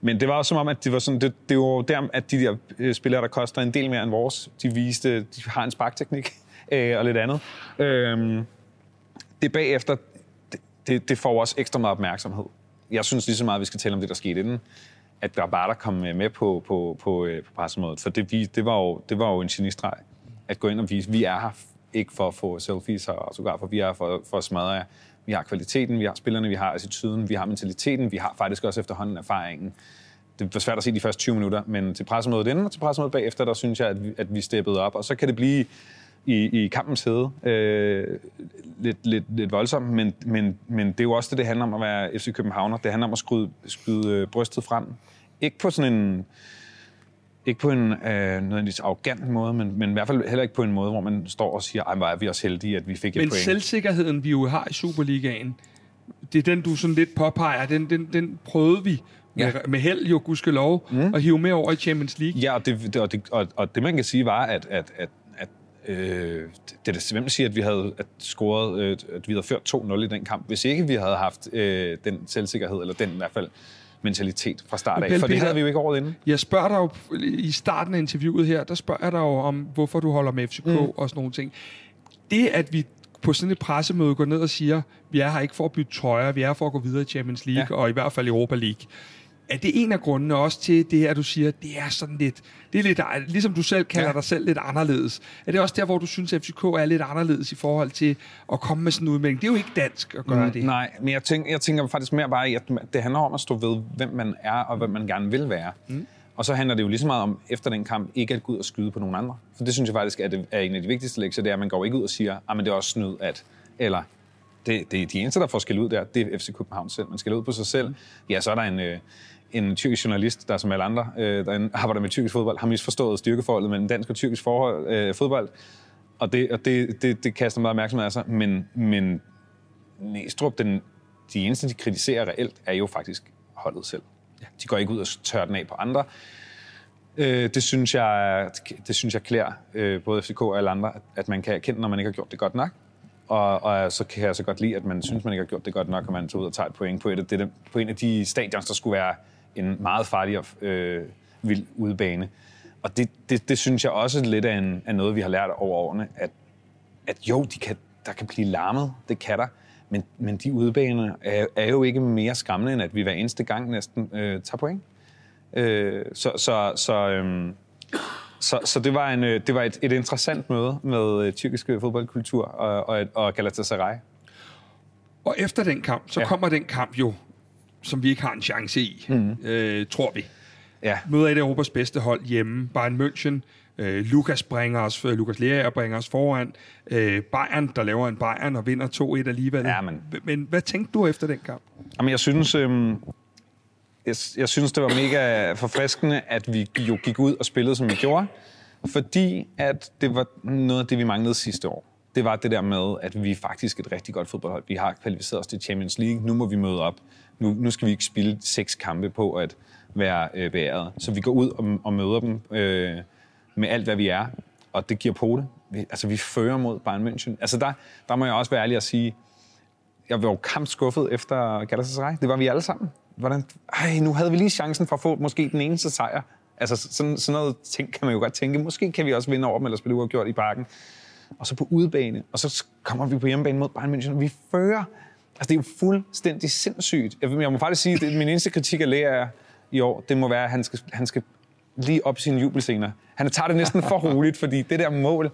Men det var også som om, at det var, sådan, det, det var der, at de der øh, spillere, der koster en del mere end vores, de viste, de har en sparkteknik <laughs> øh, og lidt andet. Øhm, det bagefter, det, det, det får også ekstra meget opmærksomhed. Jeg synes lige så meget, at vi skal tale om det, der skete inden, at der bare der kom øh, med på, på, på, øh, på pressemødet. For det, vi- det, var jo, det var jo en genistreg at gå ind og vise, vi er her ikke for at få selfies og autografer, vi er her for, for at smadre jer. Vi har kvaliteten, vi har spillerne, vi har attituden, vi har mentaliteten, vi har faktisk også efterhånden erfaringen. Det var svært at se de første 20 minutter, men til pressemødet inden og til pressemødet bagefter, der synes jeg, at vi, at vi steppede op. Og så kan det blive i, i kampens hede øh, lidt, lidt, lidt voldsomt, men, men, men det er jo også det, det handler om at være FC Københavner. Det handler om at skyde, skyde øh, brystet frem. Ikke på sådan en ikke på en øh, nødvendigvis arrogant måde, men, men i hvert fald heller ikke på en måde, hvor man står og siger, ej, hvor er vi også heldige, at vi fik et Men point. selvsikkerheden, vi jo har i Superligaen, det er den, du sådan lidt påpeger, den, den, den prøvede vi med, Ja. med held jo, gudskelov, mm. at hive med over i Champions League. Ja, og det, det, og, det, og, og det man kan sige var, at, at, at øh, det er hvem siger, at vi havde at scoret, øh, at vi havde ført 2-0 i den kamp, hvis ikke vi havde haft øh, den selvsikkerhed, eller den i hvert fald mentalitet fra start af. For det havde vi jo ikke året inden. Jeg spørger dig jo i starten af interviewet her, der spørger jeg dig jo om, hvorfor du holder med FCK mm. og sådan nogle ting. Det, at vi på sådan et pressemøde går ned og siger, vi er her ikke for at bytte trøjer, vi er her for at gå videre i Champions League. Ja. og i hvert fald Europa League. Er det en af grundene også til det her, du siger, det er sådan lidt, det er lidt, ligesom du selv kalder ja. Dig selv lidt anderledes. Er det også der, hvor du synes, at FCK er lidt anderledes i forhold til at komme med sådan en udmelding? Det er jo ikke dansk at gøre mm, det. Nej, men jeg tænker, jeg tænker faktisk mere bare at det handler om at stå ved, hvem man er, og hvem man gerne vil være. Mm. Og så handler det jo lige så meget om, efter den kamp, ikke at gå ud og skyde på nogen andre. For det synes jeg faktisk er, det, er en af de vigtigste lektier, det er, at man går ikke ud og siger, at det er også snyd at, eller det, det er de eneste, der får skæld ud der, det er FC København selv. Man skal ud på sig selv. Ja, så er der en, øh, en tyrkisk journalist, der som alle andre, øh, der arbejder med tyrkisk fodbold, har misforstået styrkeforholdet mellem dansk og tyrkisk forhold, øh, fodbold. Og, det, og det, det, det kaster meget opmærksomhed af sig. Men, men Næstrup, den, de eneste, de kritiserer reelt, er jo faktisk holdet selv. Ja. De går ikke ud og tørrer den af på andre. Øh, det, synes jeg, det synes jeg klæder øh, både FCK og alle andre, at, man kan erkende, når man ikke har gjort det godt nok. Og, og så kan jeg så godt lide, at man synes, man ikke har gjort det godt nok, og man tager ud og tager et point på, et, det, det, på en af de stadions, der skulle være en meget farlig og øh, vild udebane. Og det, det, det synes jeg også lidt er, en, er noget, vi har lært over årene, at, at jo, de kan, der kan blive larmet, det kan der, men, men de udebaner er, er jo ikke mere skræmmende, end at vi hver eneste gang næsten øh, tager point. Øh, så, så, så, øhm, så, så det var, en, øh, det var et, et interessant møde med øh, tyrkisk fodboldkultur og, og, og Galatasaray. Og efter den kamp, så. Ja. kommer den kamp jo som vi ikke har en chance i, mm. øh, tror vi. Ja. Møder et af Europas bedste hold hjemme. Bayern München. Øh, Lukas bringer os, øh, Lukas Lea bringer os foran. Øh, Bayern, der laver en Bayern og vinder 2-1 alligevel. Ja, men- men hvad tænkte du efter den kamp? Jamen, jeg synes, øhm, jeg, jeg synes, det var mega forfriskende, at vi jo gik ud og spillede, som vi gjorde, fordi at det var noget af det, vi manglede sidste år. Det var det der med, at vi er faktisk et rigtig godt fodboldhold. Vi har kvalificeret os til Champions League. Nu må vi møde op. Nu, nu skal vi ikke spille seks kampe på at være øh, beæret. Så vi går ud og, og møder dem øh, med alt, hvad vi er. Og det giver på det. Vi, altså, vi fører mod Bayern München. Altså, der, der må jeg også være ærlig at sige, jeg var jo kampskuffet efter Galatasaray. Det var vi alle sammen. Hvordan, ej, nu havde vi lige chancen for at få måske den eneste sejr. Altså sådan, sådan noget ting kan man jo godt tænke. Måske kan vi også vinde over dem, eller spille uafgjort i parken. Og så på udebane, og så kommer vi på hjemmebane mod Bayern München, og vi fører. Altså det er jo fuldstændig sindssygt. Jeg, jeg må faktisk sige, at min eneste kritik af Lea i år, det må være, at han skal, han skal lige op i sine jubelscener. Han tager det næsten for roligt, fordi det der mål,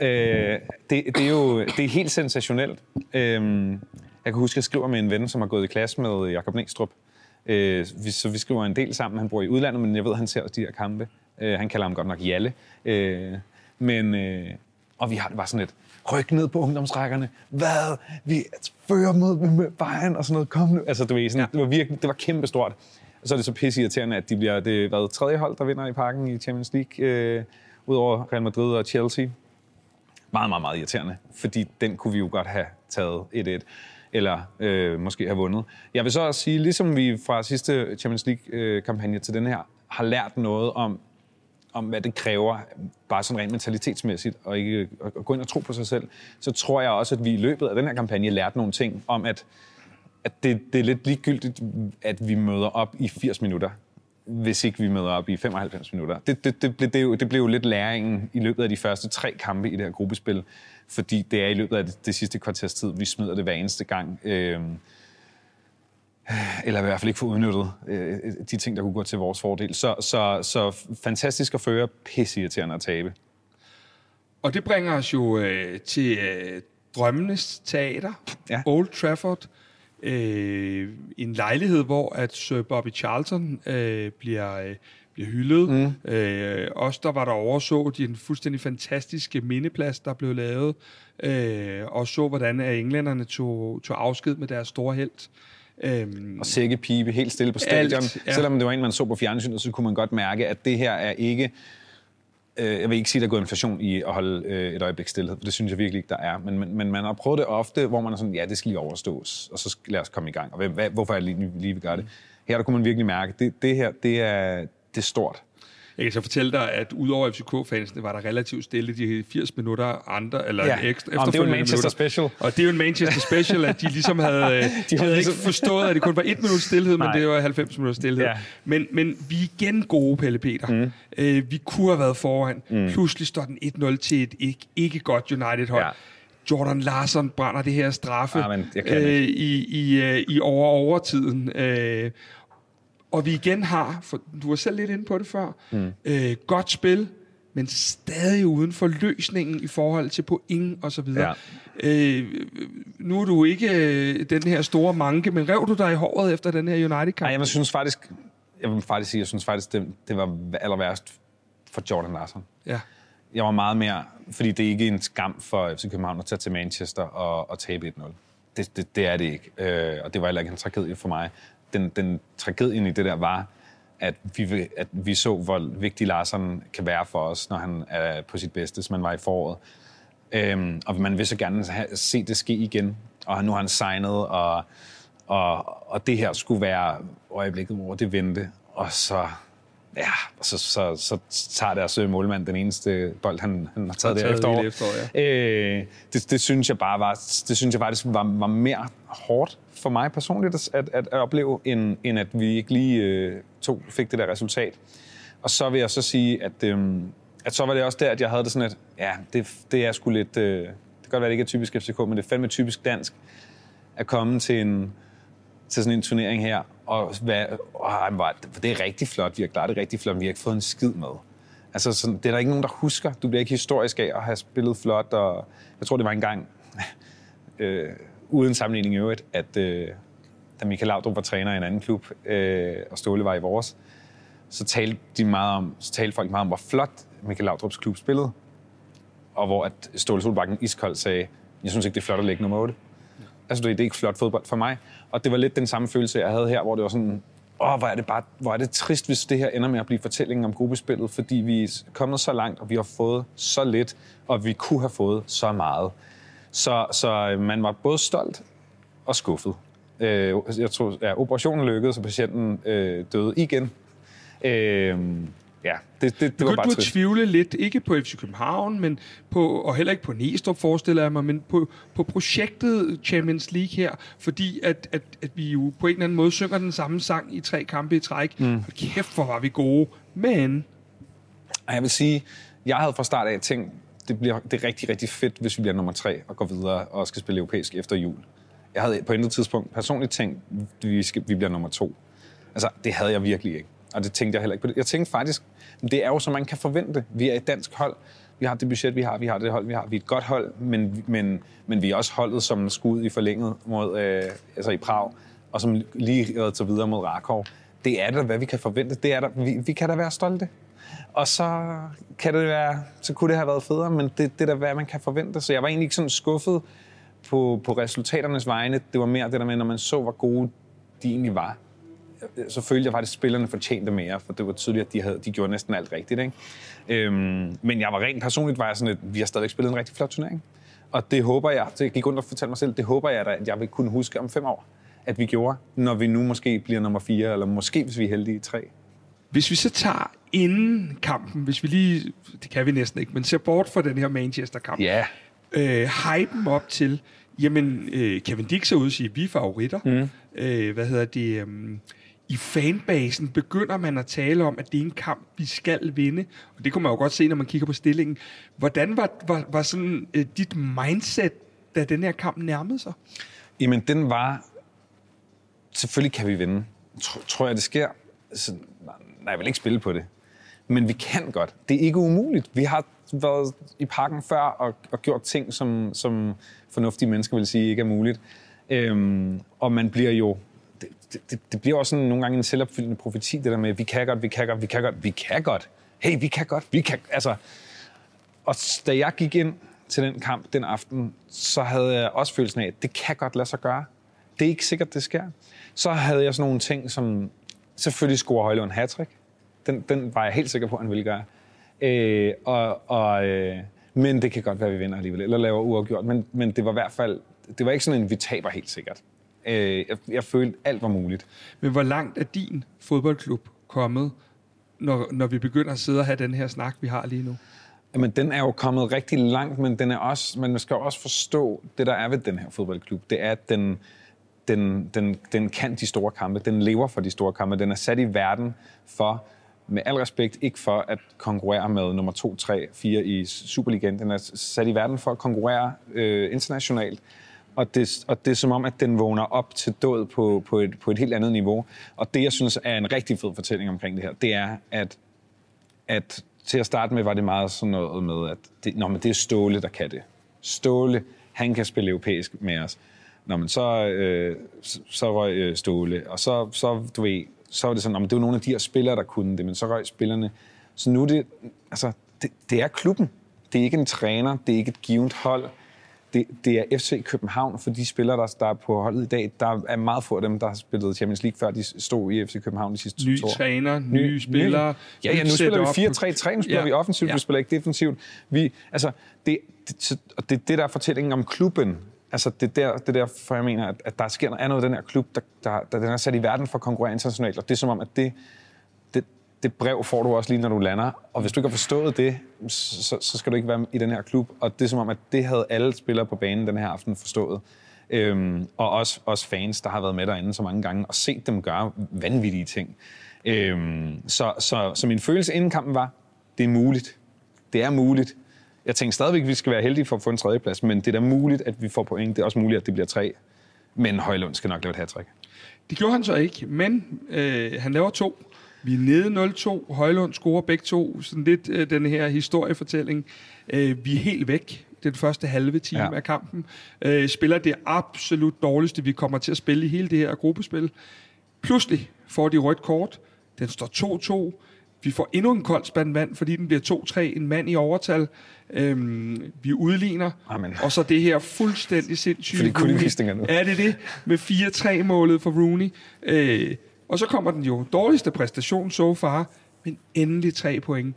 øh, det, det, er jo det er helt sensationelt. Øh, jeg kan huske, at jeg skriver med en ven, som har gået i klasse med Jakob Næstrup. Øh, vi, så vi skriver en del sammen. Han bor i udlandet, men jeg ved, at han ser også de her kampe. Øh, han kalder ham godt nok Jalle. Øh, men, øh, og vi har det bare sådan lidt, ryk ned på ungdomsrækkerne. Hvad? Vi fører mod med Bayern og sådan noget. Kom nu. Altså, du ved, sådan, ja. det var virkelig, det var kæmpestort. Og så er det så pisse irriterende, at de bliver det hvad, tredje hold, der vinder i parken i Champions League, øh, udover Real Madrid og Chelsea. Meget, meget, meget irriterende, fordi den kunne vi jo godt have taget 1-1 eller øh, måske have vundet. Jeg vil så også sige, ligesom vi fra sidste Champions League-kampagne til den her, har lært noget om, om hvad det kræver, bare sådan rent mentalitetsmæssigt, og ikke at gå ind og tro på sig selv, så tror jeg også, at vi i løbet af den her kampagne lærte nogle ting om, at, at det, det er lidt ligegyldigt, at vi møder op i 80 minutter, hvis ikke vi møder op i 95 minutter. Det, det, det, blev, det, jo, det blev jo lidt læringen i løbet af de første tre kampe i det her gruppespil, fordi det er i løbet af det, det sidste kvarters tid, vi smider det hver eneste gang. Øh, eller i hvert fald ikke få udnyttet øh, de ting, der kunne gå til vores fordel. Så, så, så fantastisk at føre, pisseirriterende at tabe. Og det bringer os jo øh, til øh, Drømmenes Teater, Ja. Old Trafford. Øh, en lejlighed, hvor at Sir Bobby Charlton øh, bliver, øh, bliver hyldet. Mm. Øh, os, der var der overså de fuldstændig fantastiske mindeplads, der blev lavet, øh, og så, hvordan englænderne tog, tog afsked med deres store held. Øhm, Og sækkepipe helt stille på stadion. Alt, ja. Selvom det var en, man så på fjernsynet, så kunne man godt mærke, at det her er ikke... Øh, jeg vil ikke sige, at der er gået inflation i at holde øh, et øjeblik stillhed, for det synes jeg virkelig ikke, der er. Men, men, men man har prøvet det ofte, hvor man er sådan, ja, det skal lige overstås, og så lad os komme i gang. Og hvad, hvad, hvorfor er det lige, lige vil gøre det? Her der kunne man virkelig mærke, det, det her, det er, det er stort. Jeg kan så fortælle dig, at udover FCK-fansene var der relativt stille de 80 80 andre, eller Ja. ekstra, Jamen, det er jo en Manchester minutter. special. Og det er jo en Manchester Special, at de ligesom havde, <laughs> øh, de havde de havde ligesom- ikke forstået, at det kun var et minut stillhed, men det var 90 minutter stillhed. Ja. Men, men vi er igen gode, Pelle Peter. Mm. Øh, vi kunne have været foran. Mm. Pludselig står den 1-0 til et ikke, ikke godt United-hold. Ja. Jordan Larson brænder det her straffe men kan øh, i, i, øh, i over overtiden. Øh, og vi igen har, for du var selv lidt inde på det før, mm. øh, godt spil, men stadig uden for løsningen i forhold til point og så videre. Ja. Øh, nu er du ikke øh, den her store manke, men rev du dig i håret efter den her United-kamp? Nej, jeg synes faktisk, jeg vil faktisk sige, jeg synes faktisk, det, det var aller værst for Jordan Larson. Ja. Jeg var meget mere, fordi det er ikke en skam for FC København at tage til Manchester og, og tabe 1-0. Det, det, det er det ikke. Øh, og det var heller ikke en tragedie for mig. Den, den tragedien i det der var, at vi, at vi så, hvor vigtig Larsen kan være for os, når han er på sit bedste, som han var i foråret. Øhm, og man vil så gerne have, se det ske igen. Og nu har han signet, og, og, og det her skulle være øjeblikket, hvor det vendte. Og så, ja, så, så, så, så tager deres øh, målmand den eneste bold, han, han har taget, taget efterår. i det efterår, øh, det, det, synes jeg bare var, det synes jeg faktisk var, var mere hårdt for mig personligt at, at, at opleve, end, end at vi ikke lige øh, to fik det der resultat. Og så vil jeg så sige, at, øhm, at så var det også der, at jeg havde det sådan, at ja, det, det er sgu lidt... Øh, det kan godt være, det ikke er typisk FCK, men det er fandme typisk dansk at komme til, en, til sådan en turnering her, og hvad, åh, var, det er rigtig flot, vi har klaret det rigtig flot, men vi har ikke fået en skid med. Altså, sådan, det er der ikke nogen, der husker. Du bliver ikke historisk af at have spillet flot, og jeg tror, det var engang, <laughs> øh, uden sammenligning i øvrigt, at, øh, da Michael Laudrup var træner i en anden klub, øh, og Ståle var i vores, så talte, de meget om, så talte folk meget om, hvor flot Michael Laudrups klub spillede. Og hvor at Ståle Solbakken iskold sagde, jeg synes ikke, det er flot at lægge nummer 8. Altså, det er ikke flot fodbold for mig. Og det var lidt den samme følelse, jeg havde her, hvor det var sådan, åh, hvor er det bare, hvor er det trist, hvis det her ender med at blive fortællingen om gruppespillet, fordi vi er kommet så langt, og vi har fået så lidt, og vi kunne have fået så meget. Så, så øh, man var både stolt og skuffet. Øh, jeg tror, ja, operationen lykkedes, og patienten øh, døde igen. Øh, ja, det, det, det var Begyndte bare du at trist. tvivle lidt, ikke på FC København, men på, og heller ikke på Næstrup, forestiller jeg mig, men på, på projektet Champions League her, fordi at, at, at vi jo på en eller anden måde synger den samme sang i tre kampe i træk. Mm. Hold kæft, hvor var vi gode. Men Og jeg vil sige, jeg havde fra start af tænkt, det, bliver, det er rigtig, rigtig fedt, hvis vi bliver nummer tre og går videre og skal spille europæisk efter jul. Jeg havde på intet tidspunkt personligt tænkt, vi, skal, vi bliver nummer to. Altså, det havde jeg virkelig ikke. Og det tænkte jeg heller ikke på. Jeg tænkte faktisk, det er jo, som man kan forvente. Vi er et dansk hold. Vi har det budget, vi har. Vi har det hold, vi har. Vi er et godt hold, men, men, men vi er også holdet som skud i forlænget mod, øh, altså i Prag, og som lige reddet til videre mod Rakov. Det er da, hvad vi kan forvente. Det er der, vi, vi kan da være stolte. Og så kan det være, så kunne det have været federe, men det, det er da, hvad man kan forvente. Så jeg var egentlig ikke sådan skuffet på, på resultaternes vegne. Det var mere det der med, når man så, hvor gode de egentlig var. Så følte jeg faktisk, at spillerne fortjente mere, for det var tydeligt, at de, havde, de gjorde næsten alt rigtigt. Ikke? Øhm, men jeg var rent personligt, var jeg sådan, at vi har stadigvæk spillet en rigtig flot turnering. Og det håber jeg, det gik rundt og fortalte mig selv, det håber jeg da, at jeg vil kunne huske om fem år, at vi gjorde, når vi nu måske bliver nummer fire, eller måske, hvis vi er heldige, tre. hvis vi så tager inden kampen, hvis vi lige, det kan vi næsten ikke, men ser bort fra den her Manchester-kamp, Ja. øh, hypen op til, jamen, øh, Kevin Dix er ude og sige, vi er favoritter. Mm. Øh, hvad hedder det? Um, i fanbasen begynder man at tale om, at det er en kamp, vi skal vinde. Og det kunne man jo godt se, når man kigger på stillingen. Hvordan var, var, var sådan øh, dit mindset, da den her kamp nærmede sig? Jamen, den var... Selvfølgelig kan vi vinde. Tr- tror jeg, det sker? Så, nej, jeg vil ikke spille på det. Men vi kan godt. Det er ikke umuligt. Vi har været i parken før og, og gjort ting, som, som fornuftige mennesker vil sige ikke er muligt. Øhm, og man bliver jo... Det, det, det bliver også sådan nogle gange en selvopfyldende profeti, det der med, vi kan godt, vi kan godt, vi kan godt, vi kan godt. Hey, vi kan godt, vi kan... Altså, og da jeg gik ind til den kamp den aften, så havde jeg også følelsen af, at det kan godt lade sig gøre. Det er ikke sikkert, det sker. Så havde jeg sådan nogle ting, som selvfølgelig scorer Højlund hattrick. Den, den var jeg helt sikker på, at han ville gøre. Øh, og, og, øh, men det kan godt være, at vi vinder alligevel, eller laver uafgjort. Men, men det var i hvert fald, det var ikke sådan en, vi taber helt sikkert. Øh, jeg, jeg følte, alt var muligt. Men hvor langt er din fodboldklub kommet, når, når vi begynder at sidde og have den her snak, vi har lige nu? Jamen, den er jo kommet rigtig langt, men den er også, man skal også forstå, det der er ved den her fodboldklub, det er, at den, den, den, den kan de store kampe, den lever for de store kampe, den er sat i verden for, med al respekt, ikke for at konkurrere med nummer 2, 3, 4 i Superligaen, den er sat i verden for at konkurrere øh, internationalt, og det, og det er som om, at den vågner op til død på, på, et, på et helt andet niveau. Og det, jeg synes er en rigtig fed fortælling omkring det her, det er, at at til at starte med var det meget sådan noget med, at det, nå, men det er Ståle, der kan det. Ståle, han kan spille europæisk med os. Nå, men så, øh, så, så røg øh, Ståle, og så, så, du ved, så var det sådan, om det var nogle af de her spillere, der kunne det, men så røg spillerne. Så nu er det, altså, det, det er klubben. Det er ikke en træner, det er ikke et givet hold. Det, det er FC København, for de spillere, der, der er på holdet i dag, der er meget få af dem, der har spillet Champions League, før de stod i FC København de sidste Ny to år. træner, nye spillere. Ja, ja, nu spiller vi setup. 4-3-3, nu spiller Ja. vi offensivt, Ja. vi spiller ikke defensivt. Vi, altså, det, det, og det, det der er fortællingen om klubben, altså det der, det der for jeg mener, at, at der sker noget andet i den her klub, der, der, der den er sat i verden for at konkurrere internationalt, og det er som om, at det, det, brev får du også lige, når du lander, og hvis du ikke har forstået det, så, så skal du ikke være i den her klub, og det er som om, at det havde alle spillere på banen den her aften forstået. Øhm, og også, også fans, der har været med derinde så mange gange, og set dem gøre vanvittige ting. Øhm, så, så, så min følelse inden kampen var, det er muligt. Det er muligt. Jeg tænkte stadigvæk, at vi skal være heldige for at få en tredjeplads, men det er da muligt, at vi får point. Det er også muligt, at det bliver tre. Men Højlund skal nok lave et hat Det gjorde han så ikke, men øh, han laver to. Vi er nede 0-2. Højlund scorer begge to. Sådan lidt øh, den her historiefortælling. Øh, vi er helt væk den første halve time ja. Af kampen. Øh, spiller det absolut dårligste, vi kommer til at spille i hele det her gruppespil. Pludselig får de rødt kort. Den står 2-2. Vi får endnu en kold spand vand, fordi den bliver 2-3. En mand i overtal. Øhm, vi udligner. Amen. Og så det her fuldstændig sindssyge... Fordi Rooney. Er det det? Med 4-3-målet for Rooney. Øh, og så kommer den jo dårligste præstation so far, men endelig tre point.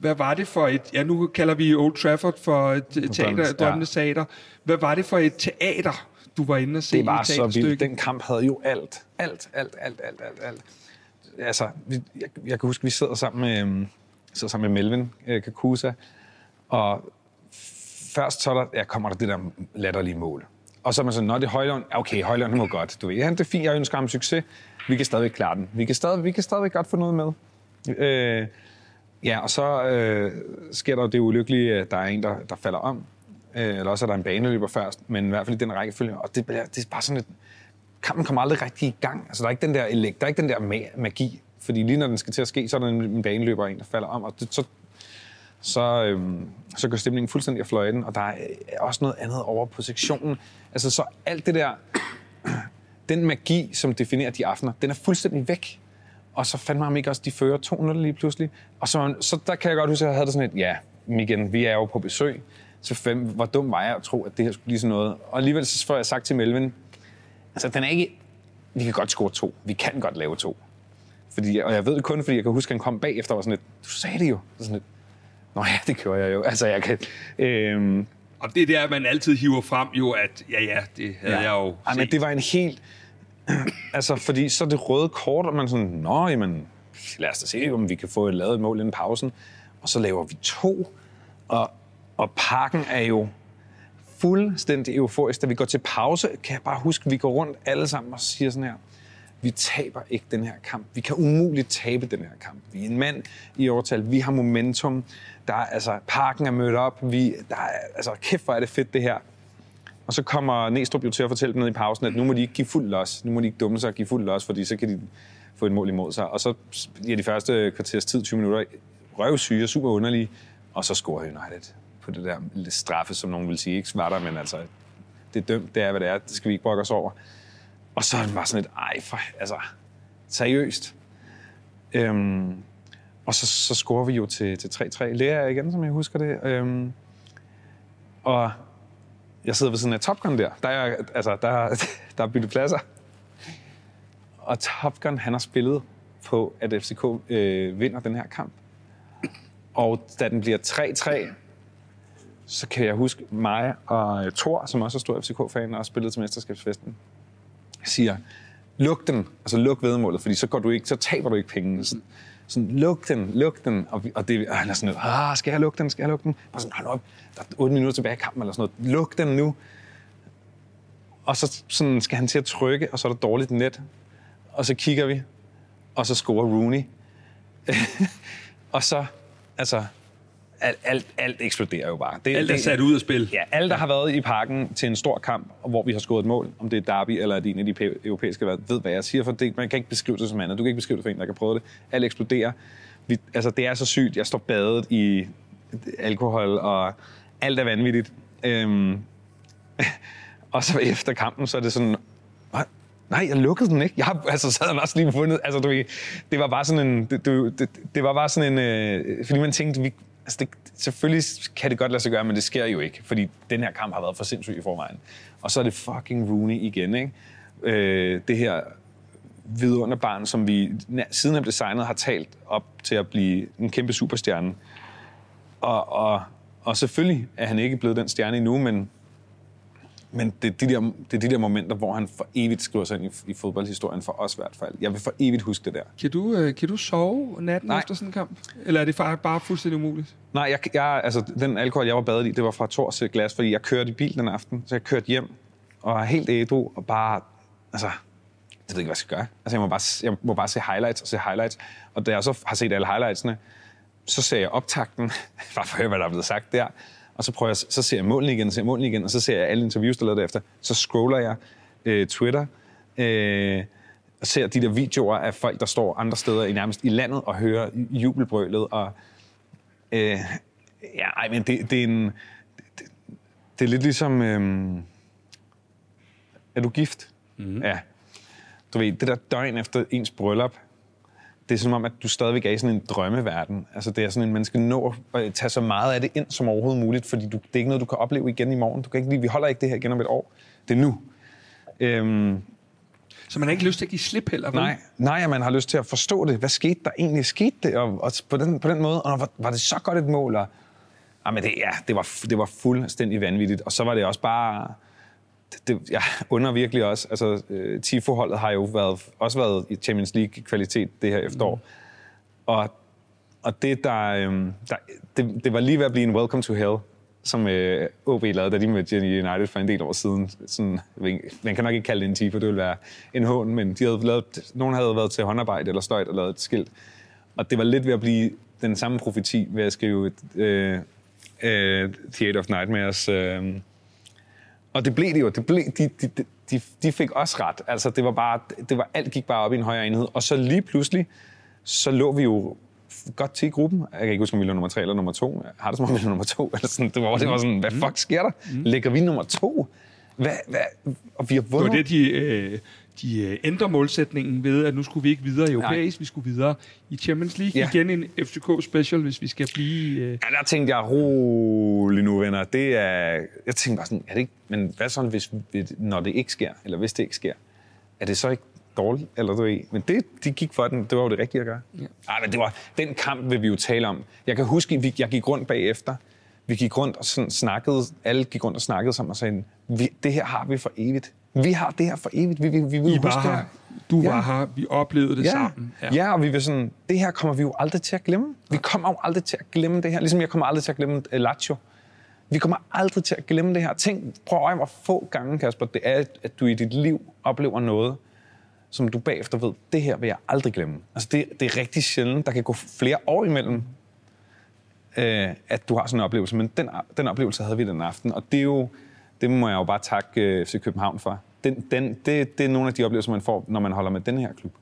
Hvad var det for et... Ja, nu kalder vi Old Trafford for et teater, drømmenes teater. Hvad var det for et teater, du var inde og se Det var så vildt. Den kamp havde jo alt. Alt, alt, alt, alt, alt, alt. Altså, jeg, jeg kan huske, vi sidder sammen med, øhm, sidder sammen med Melvin øh, Kakusa, og først så er der, ja, kommer der det der latterlige mål. Og så er man sådan, nå, det er Højlund. Ja, Okay, Højlund må godt. Du ved, ja, det er fint, jeg ønsker ham succes. Vi kan stadigvæk klare den. Vi kan stadig, vi kan stadigvæk godt få noget med. Øh, ja, og så øh, sker der jo det ulykkelige, at der er en, der, der falder om. Øh, eller også er der en baneløber først, men i hvert fald i den rækkefølge. Og det, bliver- det er bare sådan et... Kampen kommer aldrig rigtig i gang. Altså, der er ikke den der, elekt, der er ikke den der magi. Fordi lige når den skal til at ske, så er der en, en baneløber en, der falder om. Og det, så, så, øhm, så går stemningen fuldstændig af fløjten. Og der er øh, også noget andet over på sektionen. Altså, så alt det der... Den magi, som definerer de aftener, den er fuldstændig væk. Og så fandt man ikke også, de fører 200 lige pludselig. Og så, så der kan jeg godt huske, at jeg havde det sådan et, ja, igen, vi er jo på besøg. Så fem, hvor dum var jeg at tro, at det her skulle blive sådan noget. Og alligevel så får jeg sagt til Melvin, altså den er ikke, vi kan godt score to. Vi kan godt lave to. Fordi, og jeg ved det kun, fordi jeg kan huske, at han kom bagefter og var sådan lidt, du sagde det jo. Så sådan lidt, Nå ja, det gjorde jeg jo. Altså, jeg kan... øh, og det er der, man altid hiver frem jo, at ja, ja, det havde jeg jo Ej, men det var en helt... <clears throat> altså, fordi så det røde kort, og man sådan, nå, jamen, lad os da se, om vi kan få et lavet et mål inden pausen. Og så laver vi to, og, og pakken er jo fuldstændig euforisk. Da vi går til pause, kan jeg bare huske, at vi går rundt alle sammen og siger sådan her, vi taber ikke den her kamp. Vi kan umuligt tabe den her kamp. Vi er en mand i overtal. Vi har momentum. Der er, altså, parken er mødt op. Vi, der er, altså, kæft, hvor er det fedt, det her. Og så kommer Næstrup jo til at fortælle dem ned i pausen, at nu må de ikke give fuld los. Nu må de ikke dumme sig og give fuld los, fordi så kan de få et mål imod sig. Og så bliver de første kvarters tid, 20 minutter, røvsyge og super underlige. Og så scorer United på det der straffe, som nogen vil sige. Ikke var der, men altså, det er dømt, det er, hvad det er. Det skal vi ikke brokke os over. Og så er det bare sådan et, ej, for, altså, seriøst. Øhm, og så, så scorer vi jo til, til 3-3. Lea igen, som jeg husker det. Øhm, og jeg sidder ved sådan af Top Gun der. Der er, altså, der, <laughs> der er byttet pladser. Og Top Gun, han har spillet på, at FCK øh, vinder den her kamp. Og da den bliver 3-3, så kan jeg huske mig og øh, Thor, som også er stor FCK-fan og har spillet til mesterskabsfesten, siger, luk den, altså luk vedmålet, fordi så, går du ikke, så taber du ikke penge. Sådan, sådan, luk den, luk den. Og, vi- og det, og han er sådan ah, skal jeg lukke den, skal jeg lukke den? Bare sådan, hold op, der er 8 minutter tilbage i kampen, eller sådan noget. Luk den nu. Og så sådan, skal han til at trykke, og så er der dårligt net. Og så kigger vi, og så scorer Rooney. <laughs> og så, altså, alt, alt, alt eksploderer jo bare. Det, Alt er det- sat ud af spil. Ja, alle, der har været i parken til en stor kamp, hvor vi har scoret et mål, om det er derby eller det er en af de europæiske, hvad- ved hvad jeg siger, for det, man kan ikke beskrive det som andet. Du kan ikke beskrive det for en, der kan prøve det. Alt eksploderer. Vi, altså, det er så sygt. Jeg står badet i alkohol, og alt er vanvittigt. Øhm, <laughs> og så efter kampen, så er det sådan, "Hvad? Nej, jeg lukkede den ikke. Jeg har, altså, så havde den også lige fundet... Altså, du, det var bare sådan en... Det, du, det, det var bare sådan en... Øh, fordi man tænkte, vi, altså, det, selvfølgelig kan det godt lade sig gøre, men det sker jo ikke. Fordi den her kamp har været for sindssyg i forvejen. Og så er det fucking Rooney igen, ikke? Øh, det her vidunderbarn, som vi siden han blev signet, har talt op til at blive en kæmpe superstjerne. Og, og, og selvfølgelig er han ikke blevet den stjerne endnu, men men det er, de der, det er de der momenter, hvor han for evigt skriver sig ind i, i fodboldhistorien, for os i hvert fald. Jeg vil for evigt huske det der. Kan du, øh, kan du sove natten Nej. efter sådan en kamp? Eller er det fa- bare fuldstændig umuligt? Nej, jeg, jeg, altså, den alkohol, jeg var badet i, det var fra Tors glas, fordi jeg kørte i bil den aften, så jeg kørte hjem og er helt ædru og bare, altså, jeg ved ikke, hvad jeg skal gøre. Altså, jeg må bare, jeg må bare se highlights og se highlights. Og da jeg så har set alle highlightsene, så ser jeg optakten, <laughs> bare for at høre, hvad der er blevet sagt der. Og så, prøver jeg, så ser jeg målene igen, og ser målene igen, og så ser jeg alle interviews, der er lavet efter. Så scroller jeg øh, Twitter, øh, ser de der videoer af folk, der står andre steder i nærmest i landet og hører jubelbrølet. Og, øh, ja, ej, men det, det er en... Det, det er lidt ligesom... Øh, er du gift? Mm. Ja. Du ved, det der døgn efter ens bryllup, det er som om, at du stadigvæk er i sådan en drømmeverden. Altså, det er sådan en, man skal nå at tage så meget af det ind som overhovedet muligt, fordi du, det er ikke noget, du kan opleve igen i morgen. Du kan ikke, vi holder ikke det her igen om et år. Det er nu. Øhm, så man har ikke lyst til at give slip heller? Vel? Nej, nej, man har lyst til at forstå det. Hvad skete der egentlig? Skete det? Og, og på, den, på den måde, og var, var det så godt et mål? Og, jamen det, ja, det var, det var fuldstændig vanvittigt. Og så var det også bare... Det, jeg under virkelig også. Altså, uh, Tifo-holdet har jo været, også været i Champions League-kvalitet det her efterår. Mm. Og, og det, der, um, der det, det var lige ved at blive en welcome to hell som øh, OB lavede, da de mødte United for en del år siden. Sådan, man kan nok ikke kalde det en tifo, det ville være en hån, men de havde lavet, nogen havde været til håndarbejde eller sløjt og lavet et skilt. Og det var lidt ved at blive den samme profeti ved at skrive et, øh, øh, Theater of Nightmares. Øh. Og det blev det jo. Det blev, de, de, de, de fik også ret. Altså, det var bare, det var, alt gik bare op i en højere enhed. Og så lige pludselig, så lå vi jo godt til i gruppen. Jeg kan ikke huske, om vi lå nummer tre eller nummer to. Jeg har det som om, vi lå nummer to. Eller sådan. Det, var, det var sådan, hvad mm. fuck sker der? Mm. Ligger vi nummer to? Hvad, hvad? Og vi har vundet. Det var det, de, øh, de øh, ændrer målsætningen ved, at nu skulle vi ikke videre i europæisk, vi skulle videre i Champions League. Ja. Igen en FCK special, hvis vi skal blive... Øh... Ja, der tænkte jeg, rolig nu, venner. Det er... Jeg tænkte bare sådan, er det ikke... Men hvad så, hvis, når det ikke sker, eller hvis det ikke sker? Er det så ikke dårligt, eller du. Men det, de gik for den, det var jo det rigtige at gøre. Ja. Ej, men det var, den kamp vil vi jo tale om. Jeg kan huske, jeg gik rundt bagefter. Vi gik rundt og sådan snakkede, alle gik rundt og snakkede sammen og sagde, vi, det her har vi for evigt. Vi har det her for evigt. Vi, vi, vi vil I var her. Du ja. var her. Vi oplevede det ja. sammen. Ja. ja, og vi vil sådan, det her kommer vi jo aldrig til at glemme. Vi kommer jo aldrig til at glemme det her. Ligesom jeg kommer aldrig til at glemme uh, Lazio. Vi kommer aldrig til at glemme det her. Tænk, prøv at hvor få gange, Kasper, det er, at du i dit liv oplever noget, som du bagefter ved, det her vil jeg aldrig glemme. Altså det, det er rigtig sjældent. Der kan gå flere år imellem, øh, at du har sådan en oplevelse. Men den, den oplevelse havde vi den aften, og det er jo, det må jeg jo bare takke øh, FC København for. Den, den, det, det er nogle af de oplevelser, man får, når man holder med den her klub.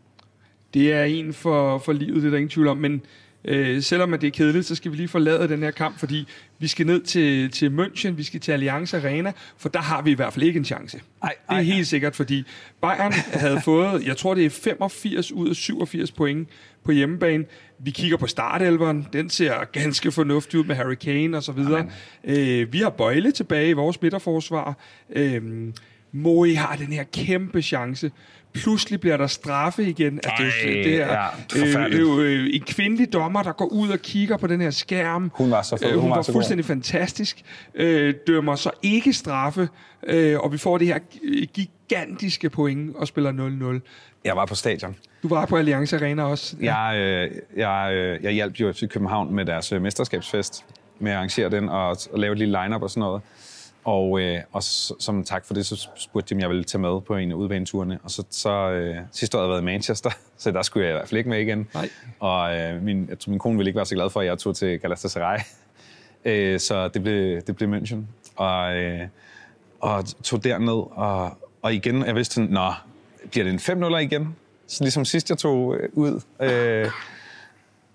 Det er en for, for livet, det er der ingen tvivl om, men Øh, selvom at det er kedeligt, så skal vi lige forlade den her kamp, fordi vi skal ned til, til München, vi skal til Allianz Arena, for der har vi i hvert fald ikke en chance. Ej, ej, det er helt sikkert, fordi Bayern havde <laughs> fået, jeg tror det er 85 ud af 87 point på hjemmebane. Vi kigger på startelveren, den ser ganske fornuftig ud med Harry Kane og så videre. Øh, vi har Bøjle tilbage i vores midterforsvar. Øh, Moe har den her kæmpe chance pludselig bliver der straffe igen. Ej, altså, det, det her, ja, øh, øh, en kvindelig dommer, der går ud og kigger på den her skærm. Hun var så fed. Øh, hun, hun var, var fuldstændig god. fantastisk. Øh, dømmer så ikke straffe, øh, og vi får det her gigantiske point og spiller 0-0. Jeg var på stadion. Du var på Allianz Arena også. Ja. Jeg, øh, jeg, øh, jeg hjalp jo FC København med deres øh, mesterskabsfest, med at arrangere den og, og lave et lille line-up og sådan noget. Og, øh, og som tak for det, så spurgte de, om jeg ville tage med på en af udbaneturene. Og så, så øh, sidste år havde jeg været i Manchester, <laughs> så der skulle jeg i hvert fald ikke med igen. Nej. Og øh, min, jeg tror, min kone ville ikke være så glad for, at jeg tog til Galatasaray. <laughs> øh, så det blev, det blev München. Og, øh, og tog derned, og, og igen, jeg vidste sådan, nå, bliver det en 5-0 igen? Så ligesom sidst jeg tog øh, ud. Øh,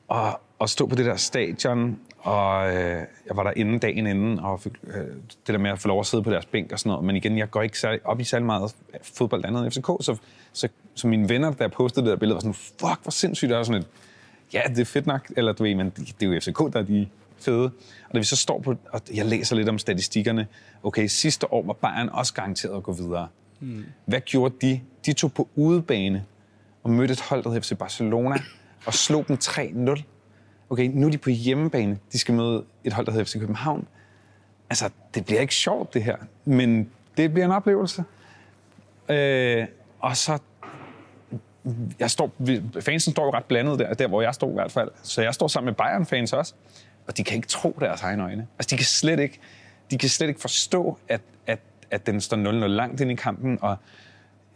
og, og stå på det der stadion, og øh, jeg var der inden dagen inden, og fik, øh, det der med at få lov at sidde på deres bænk og sådan noget. Men igen, jeg går ikke særlig, op i særlig meget fodbold andet end FCK, så, så, så mine venner, der postede det der billede, var sådan, fuck, hvor sindssygt, er sådan et, ja, det er fedt nok, eller du ved, men det, det er jo FCK, der er de fede. Og da vi så står på, og jeg læser lidt om statistikkerne, okay, sidste år var Bayern også garanteret at gå videre. Hmm. Hvad gjorde de? De tog på udebane og mødte et hold, der hed FC Barcelona, og slog dem 3-0 okay, nu er de på hjemmebane, de skal møde et hold, der hedder FC København. Altså, det bliver ikke sjovt, det her, men det bliver en oplevelse. Øh, og så jeg står, fansen står jo ret blandet der, der hvor jeg står i hvert fald. Så jeg står sammen med Bayern-fans også, og de kan ikke tro deres egne øjne. Altså, de kan slet ikke, de kan slet ikke forstå, at, at, at den står 0-0 langt ind i kampen, og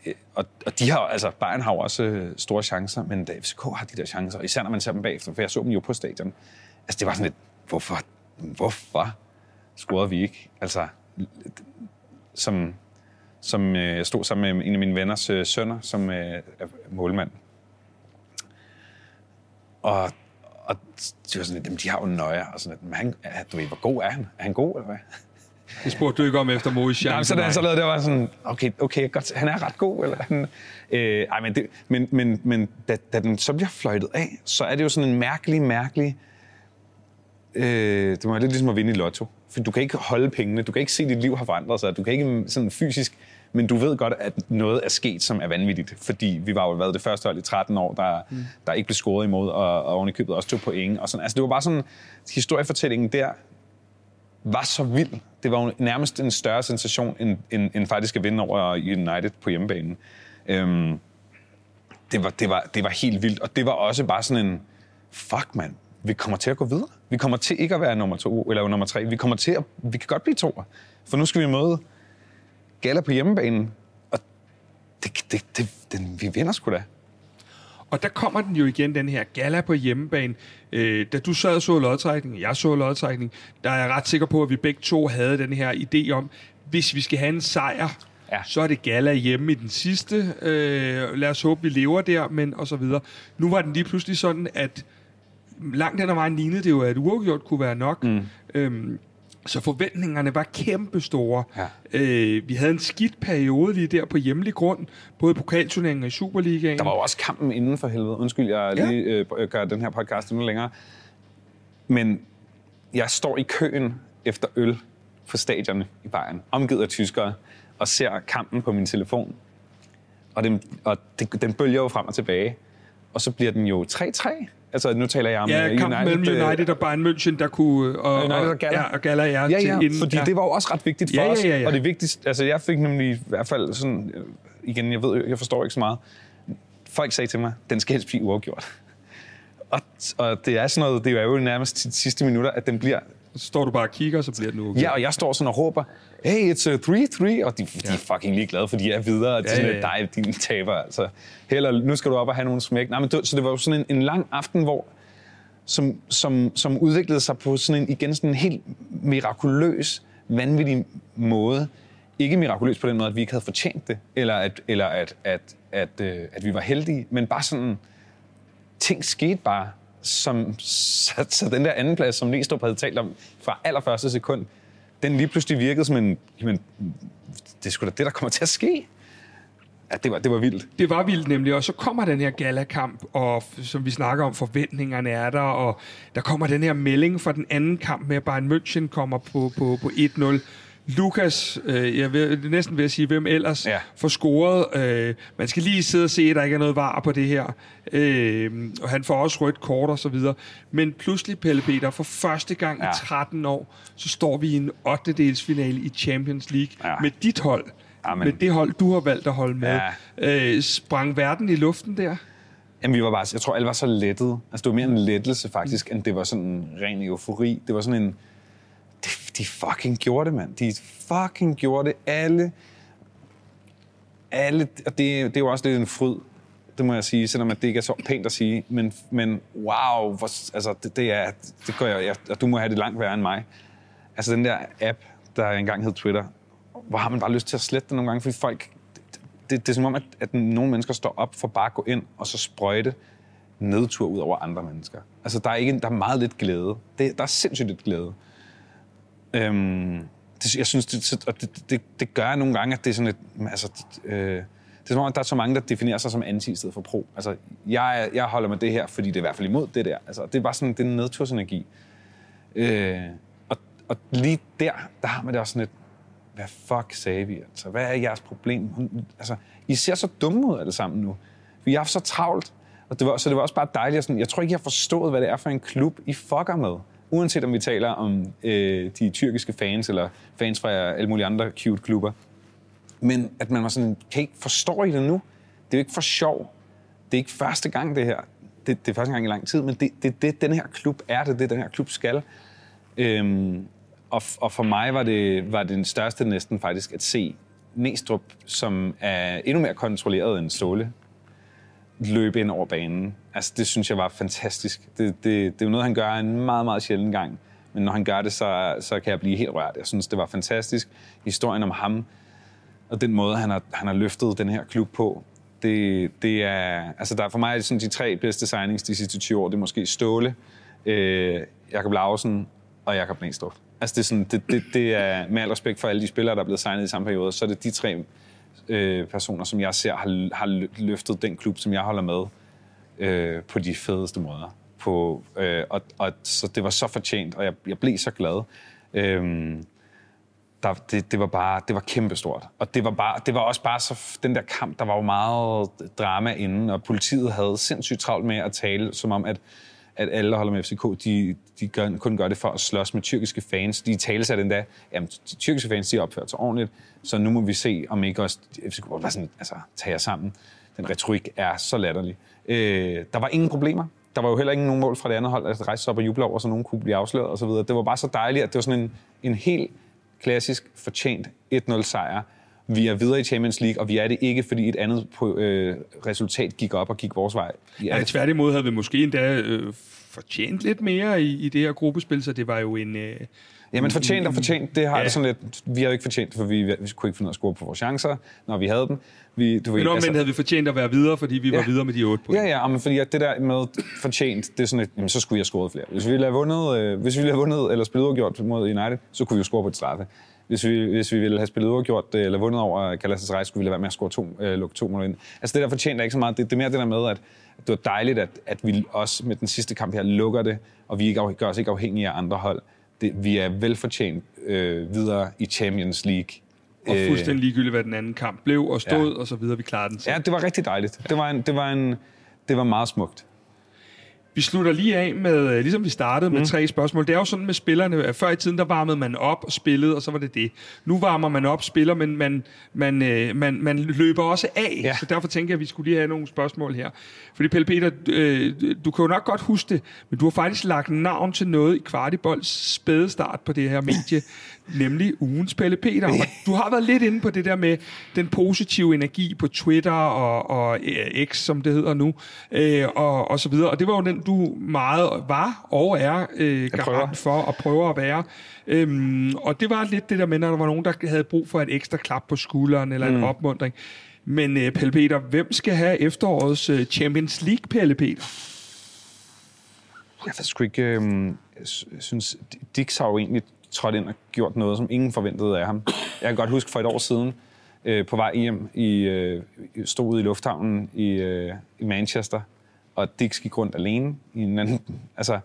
Øh, og, og de har, altså, Bayern har jo også øh, store chancer, men da FCK har de der chancer, især når man ser dem bagefter, for jeg så dem jo på stadion. Altså, det var sådan lidt, hvorfor, hvorfor scorede vi ikke? Altså, som, som øh, jeg stod sammen med en af mine venners øh, sønner, som er målmand. Og, og det var sådan lidt, de har jo nøje, og sådan lidt, men han, du ved, hvor god er han? Er han god, eller hvad? Det spurgte du ikke om efter Mois Nej, men så da han så lavede det, var sådan, okay, okay godt, han er ret god, eller han, øh, ej, men, det, men, men, men da, da, den så bliver fløjtet af, så er det jo sådan en mærkelig, mærkelig, øh, det må være lidt ligesom at vinde i lotto, for du kan ikke holde pengene, du kan ikke se, at dit liv har forandret sig, du kan ikke sådan fysisk, men du ved godt, at noget er sket, som er vanvittigt, fordi vi var jo været det første hold i 13 år, der, mm. der ikke blev scoret imod, og, og oven i købet også tog point, og sådan, altså det var bare sådan, historiefortællingen der, var så vild. Det var jo nærmest en større sensation, end, end, end faktisk at vinde over United på hjemmebanen. Øhm, det, var, det, var, det var helt vildt, og det var også bare sådan en, fuck mand, vi kommer til at gå videre. Vi kommer til ikke at være nummer to eller nummer tre. Vi kommer til at, vi kan godt blive to. For nu skal vi møde Gala på hjemmebanen, og det, det, det, den, vi vinder sgu da. Og der kommer den jo igen, den her gala på hjemmebane. Øh, da du sad og så lodtrækning, jeg så lodtrækning, der er jeg ret sikker på, at vi begge to havde den her idé om, hvis vi skal have en sejr, Ja. så er det gala hjemme i den sidste. Øh, lad os håbe, vi lever der, men og så videre. Nu var den lige pludselig sådan, at langt hen ad vejen lignede det jo, at uafgjort kunne være nok. Mm. Øhm, så forventningerne var kæmpe store. Ja. Øh, vi havde en skidt periode lige der på hjemlig grund, både i pokalturneringen og i Superligaen. Der var jo også kampen inden for helvede. Undskyld, jeg Ja. lige øh, gør den her podcast endnu længere. Men jeg står i køen efter øl på stadionet i Bayern, omgivet af tyskere, og ser kampen på min telefon. Og, den, og det, den bølger jo frem og tilbage. Og så bliver den jo 3-3. Altså, nu taler jeg om Ja, øh, kampen mellem øh, United og Bayern München, der kunne... Og, United og Gala. Ja, og Gala, ja. Ja, til ja, inden- fordi ja. det var jo også ret vigtigt for Ja, ja, os. ja, ja. Og det vigtigste, altså jeg fik nemlig i hvert fald sådan, øh, igen, jeg ved, jeg forstår ikke så meget. Folk sagde til mig, den skal helst blive uafgjort. <laughs> Og, og det er sådan noget, det er jo nærmest de sidste minutter, at den bliver... Så står du bare og kigger, så bliver den uafgjort. Ja, og jeg står sådan og råber, hey, it's a 3-3, og de, de er fucking ligeglade, for de er videre, og det er Ja, sådan, ja, at ja. dig, din taber, altså. Heller, nu skal du op og have nogle smæk. Nej, men det, så det var jo sådan en, en lang aften, hvor som, som, som udviklede sig på sådan en, igen sådan en helt mirakuløs, vanvittig måde. Ikke mirakuløs på den måde, at vi ikke havde fortjent det, eller at, eller at, at, at, øh, at vi var heldige, men bare sådan, ting skete bare, som, <laughs> så, så den der anden plads, som Næstrup havde talt om fra allerførste sekund, den lige pludselig virkede som en, jamen, det er sgu da det, der kommer til at ske. Ja, det var, det var vildt. Det var vildt nemlig, og så kommer den her galakamp, og som vi snakker om, forventningerne er der, og der kommer den her melding fra den anden kamp med, at Bayern München kommer på, på, på 1-0. Lukas, øh, jeg vil næsten ved at sige, hvem ellers Ja. får scoret. Øh, man skal lige sidde og se, at der ikke er noget var på det her. Øh, og han får også rødt kort og så videre. Men pludselig, Pelle Peter, for første gang ja. I 13 år, så står vi i en 8. delsfinale i Champions League Ja. med dit hold. Amen. Med det hold, du har valgt at holde med. Ja. Øh, sprang verden i luften der? Jamen, vi var bare, jeg tror, alle var så lettet. Altså, det var mere en lettelse, faktisk, end det var sådan en ren eufori. Det var sådan en... De, de fucking gjorde det, mand. De fucking gjorde det. Alle... Alle... Og det, det er jo også lidt en fryd, det må jeg sige, selvom at det ikke er så pænt at sige. Men, men wow, hvor, altså, det, det er... Det gør jeg, jeg, og du må have det langt værre end mig. Altså, den der app, der engang hed Twitter, hvor har man bare lyst til at slette den nogle gange, fordi folk... Det, det, det er som om, at, at nogle mennesker står op for bare at gå ind og så sprøjte nedtur ud over andre mennesker. Altså, der er, ikke, der er meget lidt glæde. Det, der er sindssygt lidt glæde. Øhm, det, jeg synes, det, og det, det, det gør nogle gange, at det er sådan et... Altså, øh, det er som om, at der er så mange, der definerer sig som anti i stedet for pro. Altså, jeg, jeg holder med det her, fordi det er i hvert fald imod det der. Altså, det er bare sådan, det er en nedtursenergi. Øh, og, og lige der, der har man det også sådan et, hvad fuck sagde vi? Altså, hvad er jeres problem? Altså, I ser så dumme ud alle sammen nu. Vi har haft så travlt. Og det var, så det var også bare dejligt. at Sådan, jeg tror ikke, jeg har forstået, hvad det er for en klub, I fucker med. Uanset om vi taler om øh, de tyrkiske fans, eller fans fra alle mulige andre cute klubber. Men at man var sådan, kan I ikke forstå I det nu? Det er jo ikke for sjov. Det er ikke første gang, det her. Det, det er første gang i lang tid, men det, det, det den her klub er, det det, den her klub skal. Øhm, og, og for mig var det, var det den største næsten faktisk at se Næstrup, som er endnu mere kontrolleret end Ståle, løbe ind over banen. Altså, det synes jeg var fantastisk. Det, det, det er jo noget, han gør en meget, meget sjælden gang. Men når han gør det, så, så kan jeg blive helt rørt. Jeg synes, det var fantastisk. Historien om ham og den måde, han har, han har løftet den her klub på, det, det er, altså der er for mig er det sådan de tre bedste signings de sidste 20 år, det er måske Ståle, øh, Jakob Lausen og Jakob Næstrup. Altså det er, sådan, det, det, det er med al respekt for alle de spillere, der er blevet signet i samme periode, så er det de tre øh, personer, som jeg ser har, har løftet den klub, som jeg holder med øh, på de fedeste måder. På, øh, og, og, så det var så fortjent, og jeg, jeg blev så glad. Øh, der, det, det, var bare, det var kæmpestort. Og det var, bare, det var også bare så, den der kamp, der var jo meget drama inden, og politiet havde sindssygt travlt med at tale, som om, at, at alle, der holder med FCK, de, de gør, kun gør det for at slås med tyrkiske fans. De taler sig endda, jamen, de tyrkiske fans, de har opført sig ordentligt, så nu må vi se, om ikke også FCK var sådan, altså, tager sammen. Den retorik er så latterlig. Øh, der var ingen problemer. Der var jo heller ingen nogen mål fra det andet hold, altså, at rejse sig op og juble over, så nogen kunne blive afsløret osv. Det var bare så dejligt, at det var sådan en, en helt klassisk, fortjent 1-0 sejr. Vi er videre i Champions League, og vi er det ikke, fordi et andet øh, resultat gik op og gik vores vej. Ja, ja tværtimod havde vi måske endda øh, fortjent lidt mere i, i det her gruppespil, så det var jo en... Øh, Jamen fortjent og fortjent, det har ja. det sådan lidt... Vi har jo ikke fortjent, for vi, vi kunne ikke finde ud af at score på vores chancer, når vi havde dem. Vi, du ved, men altså, havde vi fortjent at være videre, fordi vi ja. var videre med de otte point. Ja, ja, men fordi det der med fortjent, det er sådan et, jamen, så skulle jeg have scoret flere. Hvis vi ville have vundet, øh, hvis vi ville have vundet eller spillet uafgjort mod United, så kunne vi jo score på et straffe hvis vi, hvis vi ville have spillet uafgjort eller vundet over Galatasaray, skulle vi lade være med at score to, øh, lukke to mål ind. Altså det der fortjener ikke så meget. Det, det er mere det der med, at, at det var dejligt, at, at vi også med den sidste kamp her lukker det, og vi ikke, gør os ikke afhængige af andre hold. Det, vi er velfortjent øh, videre i Champions League. Og øh, fuldstændig ligegyldigt, hvad den anden kamp blev og stod, ja. og så videre. Vi klarede den. Så. Ja, det var rigtig dejligt. Det var, en, det var, en, det var meget smukt. Vi slutter lige af med, øh, ligesom vi startede med mm. tre spørgsmål. Det er jo sådan med spillerne, at før i tiden, der varmede man op og spillede, og så var det det. Nu varmer man op, spiller, men man, man, øh, man, man løber også af. Ja. Så derfor tænker jeg, at vi skulle lige have nogle spørgsmål her. Fordi Pelle Peter, øh, du kan jo nok godt huske det, men du har faktisk lagt navn til noget i Kvartibolds spædestart på det her medie, nemlig ugens Pelle Peter. Og <laughs> du har været lidt inde på det der med den positive energi på Twitter og, og X, som det hedder nu, øh, og, og så videre. Og det var jo den, du meget var og er øh, garant for at prøve at være. Øhm, og det var lidt det der med, når der var nogen, der havde brug for et ekstra klap på skulderen eller mm. en opmundring. Men øh, Pelle Peter, hvem skal have efterårets øh, Champions League, Pelle Peter? Jeg ved sgu ikke... Øh, jeg synes, Dix har jo egentlig trådt ind og gjort noget, som ingen forventede af ham. Jeg kan godt huske for et år siden, øh, på vej hjem, i, øh, stod ude i lufthavnen i, øh, i Manchester, og Dix gik rundt alene i en anden... <laughs> Altså,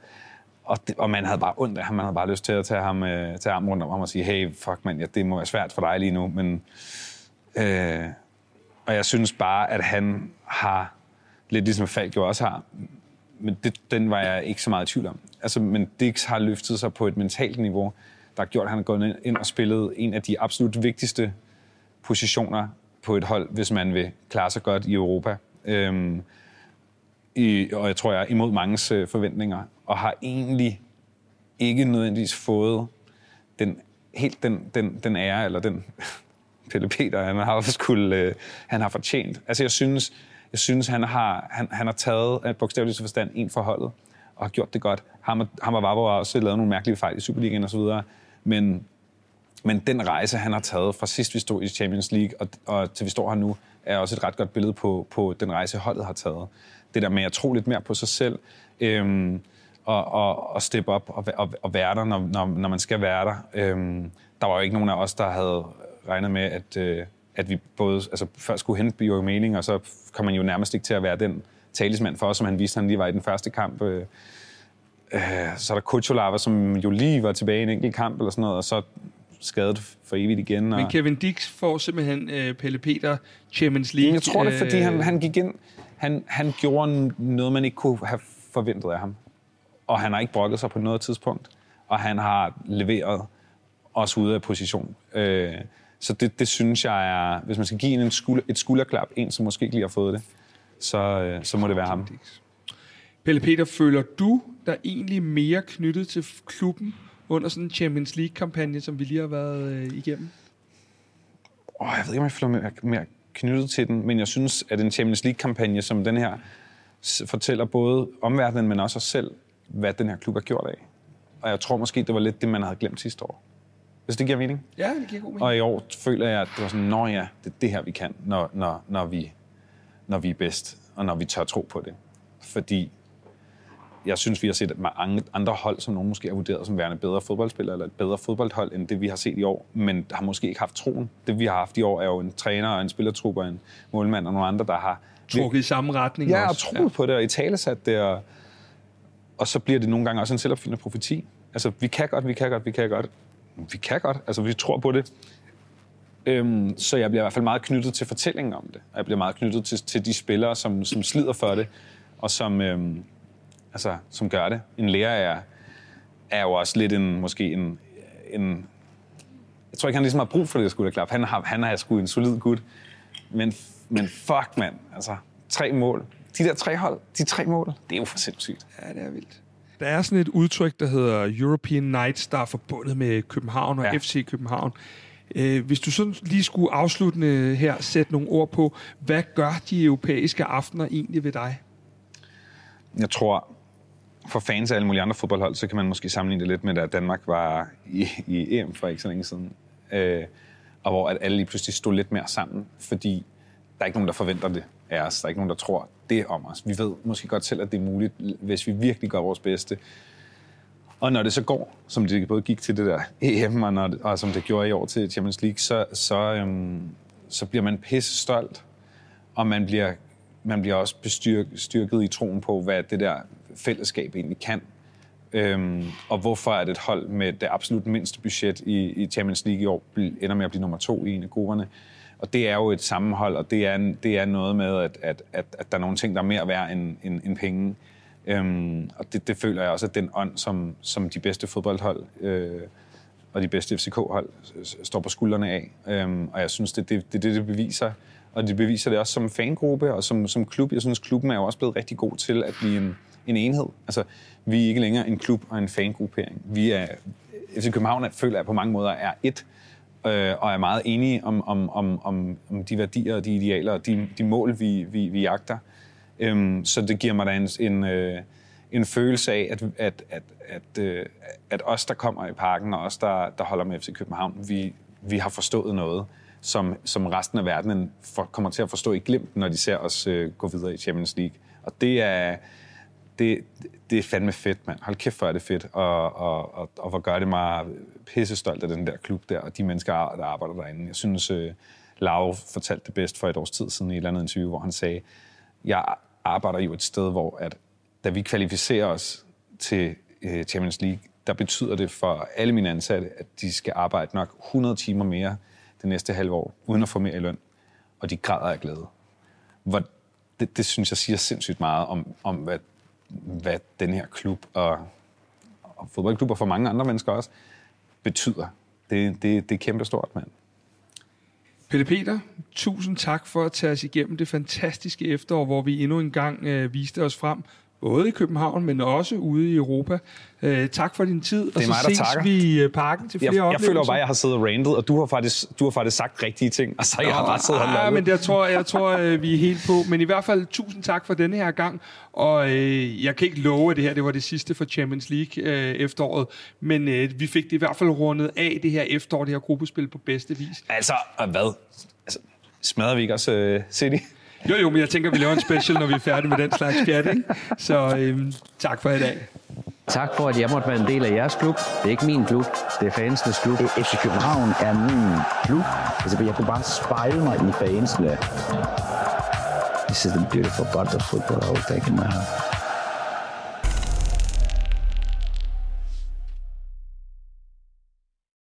og, det, og man havde bare ondt af ham. Man havde bare lyst til at tage ham, øh, tage armen rundt om ham og sige, hey, fuck mand, ja, det må være svært for dig lige nu, men... Øh, og jeg synes bare, at han har, lidt ligesom Falk jo også har, men det, den var jeg ikke så meget i tvivl om. Altså, men Dix har løftet sig på et mentalt niveau, der har gjort, at han er gået ind og spillet en af de absolut vigtigste positioner på et hold, hvis man vil klare sig godt i Europa. Øhm, i, og jeg tror, jeg er imod mange øh, forventninger, og har egentlig ikke nødvendigvis fået den, helt den, den, den ære, eller den <laughs> Pelle Peter, han har <laughs> skulle, øh, han har fortjent. Altså jeg synes, jeg synes han, har, han, han har taget af bogstaveligt forstand en forholdet, og har gjort det godt. Ham og, ham og Vavro har også lavet nogle mærkelige fejl i Superligaen osv., men, men den rejse, han har taget fra sidst vi stod i Champions League, og, og til vi står her nu, er også et ret godt billede på, på den rejse, holdet har taget. Det der med at tro lidt mere på sig selv, øhm, og, og, og steppe op og, og, og være der, når, når, når man skal være der. Øhm, der var jo ikke nogen af os, der havde regnet med, at, øh, at vi både altså, først skulle hente Bio Mening, og så kom man jo nærmest ikke til at være den talismand for os, som han viste, han lige var i den første kamp. Øh, øh, så er der Kuchulava, som jo lige var tilbage i en enkelt kamp, eller sådan noget, og så skadet for evigt igen. Og... Men Kevin Dix får simpelthen øh, Pelle Peter Champions League. Jeg tror det, fordi han, han gik ind, han, han gjorde noget, man ikke kunne have forventet af ham. Og han har ikke brokket sig på noget tidspunkt. Og han har leveret os ude af position. Øh, så det, det synes jeg er, hvis man skal give en skulder, et skulderklap, en som måske ikke lige har fået det, så, øh, så må det være ham. Pelle Peter, føler du der egentlig mere knyttet til klubben under sådan en Champions League-kampagne, som vi lige har været øh, igennem? Oh, jeg ved ikke, om jeg føler mere, mere knyttet til den, men jeg synes, at en Champions League-kampagne som den her fortæller både omverdenen, men også os selv, hvad den her klub har gjort af. Og jeg tror måske, det var lidt det, man havde glemt sidste år. hvis det giver mening. Ja, det giver god mening. Og i år føler jeg, at det var sådan, nå ja, det er det her, vi kan, når, når, når, vi, når vi er bedst, og når vi tør tro på det. Fordi jeg synes, vi har set mange andre hold, som nogen måske har vurderet som værende bedre fodboldspillere, eller et bedre fodboldhold, end det vi har set i år, men har måske ikke haft troen. Det vi har haft i år er jo en træner og en spillertruppe og en målmand og nogle andre, der har... Trukket i samme retning Ja, og også. troet på det, og i talesat det, og, og så bliver det nogle gange også en selvopfyldende profeti. Altså, vi kan godt, vi kan godt, vi kan godt. Vi kan godt, altså vi tror på det. Øhm, så jeg bliver i hvert fald meget knyttet til fortællingen om det. Og jeg bliver meget knyttet til, til de spillere, som, som slider for det, og som, øhm, altså, som gør det. En lærer er, er jo også lidt en, måske en, en... Jeg tror ikke, han ligesom har brug for det, skulle klap. Han har, han er sgu en solid gut. Men, men fuck, mand. Altså, tre mål. De der tre hold, de tre mål, det er jo for sindssygt. Ja, det er vildt. Der er sådan et udtryk, der hedder European Nights, der er forbundet med København og ja. Ja. FC København. Øh, hvis du sådan lige skulle afsluttende her sætte nogle ord på, hvad gør de europæiske aftener egentlig ved dig? Jeg tror, for fans af alle mulige andre fodboldhold, så kan man måske sammenligne det lidt med, da Danmark var i, i EM for ikke så længe siden. Øh, og hvor at alle lige pludselig stod lidt mere sammen, fordi der er ikke nogen, der forventer det af os. Der er ikke nogen, der tror det om os. Vi ved måske godt selv, at det er muligt, hvis vi virkelig gør vores bedste. Og når det så går, som det både gik til det der EM, og, når det, og som det gjorde i år til Champions League, så, så, øhm, så bliver man pisse stolt, og man bliver, man bliver også bestyrket styrket i troen på, hvad det der fællesskab egentlig kan. Øhm, og hvorfor er det et hold med det absolut mindste budget i, i Champions League i år ender med at blive nummer to i en af grupperne. Og det er jo et sammenhold, og det er, det er noget med, at, at, at, at der er nogle ting, der er mere værd end, end, end penge. Øhm, og det, det føler jeg også, at den ånd, som, som de bedste fodboldhold øh, og de bedste FCK-hold står på skuldrene af. Øhm, og jeg synes, det er det, det, det, det beviser. Og det beviser det også som fangruppe og som, som klub. Jeg synes, klubben er jo også blevet rigtig god til at blive en, en enhed. Altså, vi er ikke længere en klub og en fangruppering. Vi er, FC København føler jeg på mange måder er et, øh, og er meget enige om, om, om, om, om de værdier og de idealer og de, de mål, vi, vi, vi jagter. Øhm, så det giver mig da en, en, øh, en følelse af, at, at, at, at, øh, at os, der kommer i parken, og os, der, der holder med FC København, vi, vi har forstået noget, som, som resten af verden for, kommer til at forstå i glimt, når de ser os øh, gå videre i Champions League. Og det er, det, det er fandme fedt, mand. Hold kæft, hvor er det fedt. Og, og, og, og hvor gør det mig pissestolt af den der klub der, og de mennesker, der arbejder derinde. Jeg synes, øh, Lau fortalte det bedst for et års tid siden i et eller andet interview, hvor han sagde, jeg arbejder jo et sted, hvor at, da vi kvalificerer os til øh, Champions League, der betyder det for alle mine ansatte, at de skal arbejde nok 100 timer mere det næste halve år, uden at få mere i løn. Og de græder af glæde. Hvor, det, det synes jeg siger sindssygt meget om, om hvad, hvad den her klub og, og fodboldklubber for mange andre mennesker også betyder. Det, det, det er kæmpestort, mand. Pelle Peter, tusind tak for at tage os igennem det fantastiske efterår, hvor vi endnu en gang øh, viste os frem, både i København, men også ude i Europa. Øh, tak for din tid, og er så mig, der ses takker. vi i øh, parken til flere Jeg, jeg oplevelser. føler jo bare, at jeg har siddet og rantet, og du har faktisk, du har faktisk sagt rigtige ting, og så jeg har bare siddet og Ah, lollet. men jeg tror, jeg tror øh, vi er helt på. Men i hvert fald, tusind tak for denne her gang. Og øh, jeg kan ikke love, at det her det var det sidste for Champions League øh, efteråret. Men øh, vi fik det i hvert fald rundet af det her efterår, det her gruppespil på bedste vis. Altså, hvad? Altså, smadrer vi ikke også uh, City? Jo, jo, men jeg tænker, vi laver en special, når vi er færdige med den slags pjat, ikke? Så øh, tak for i dag. Tak for, at jeg måtte være en del af jeres klub. Det er ikke min klub, det er fansenes klub. FC København er min klub. Altså, jeg kunne bare spejle mig i fansene. This is the beautiful part of football I will take in my heart.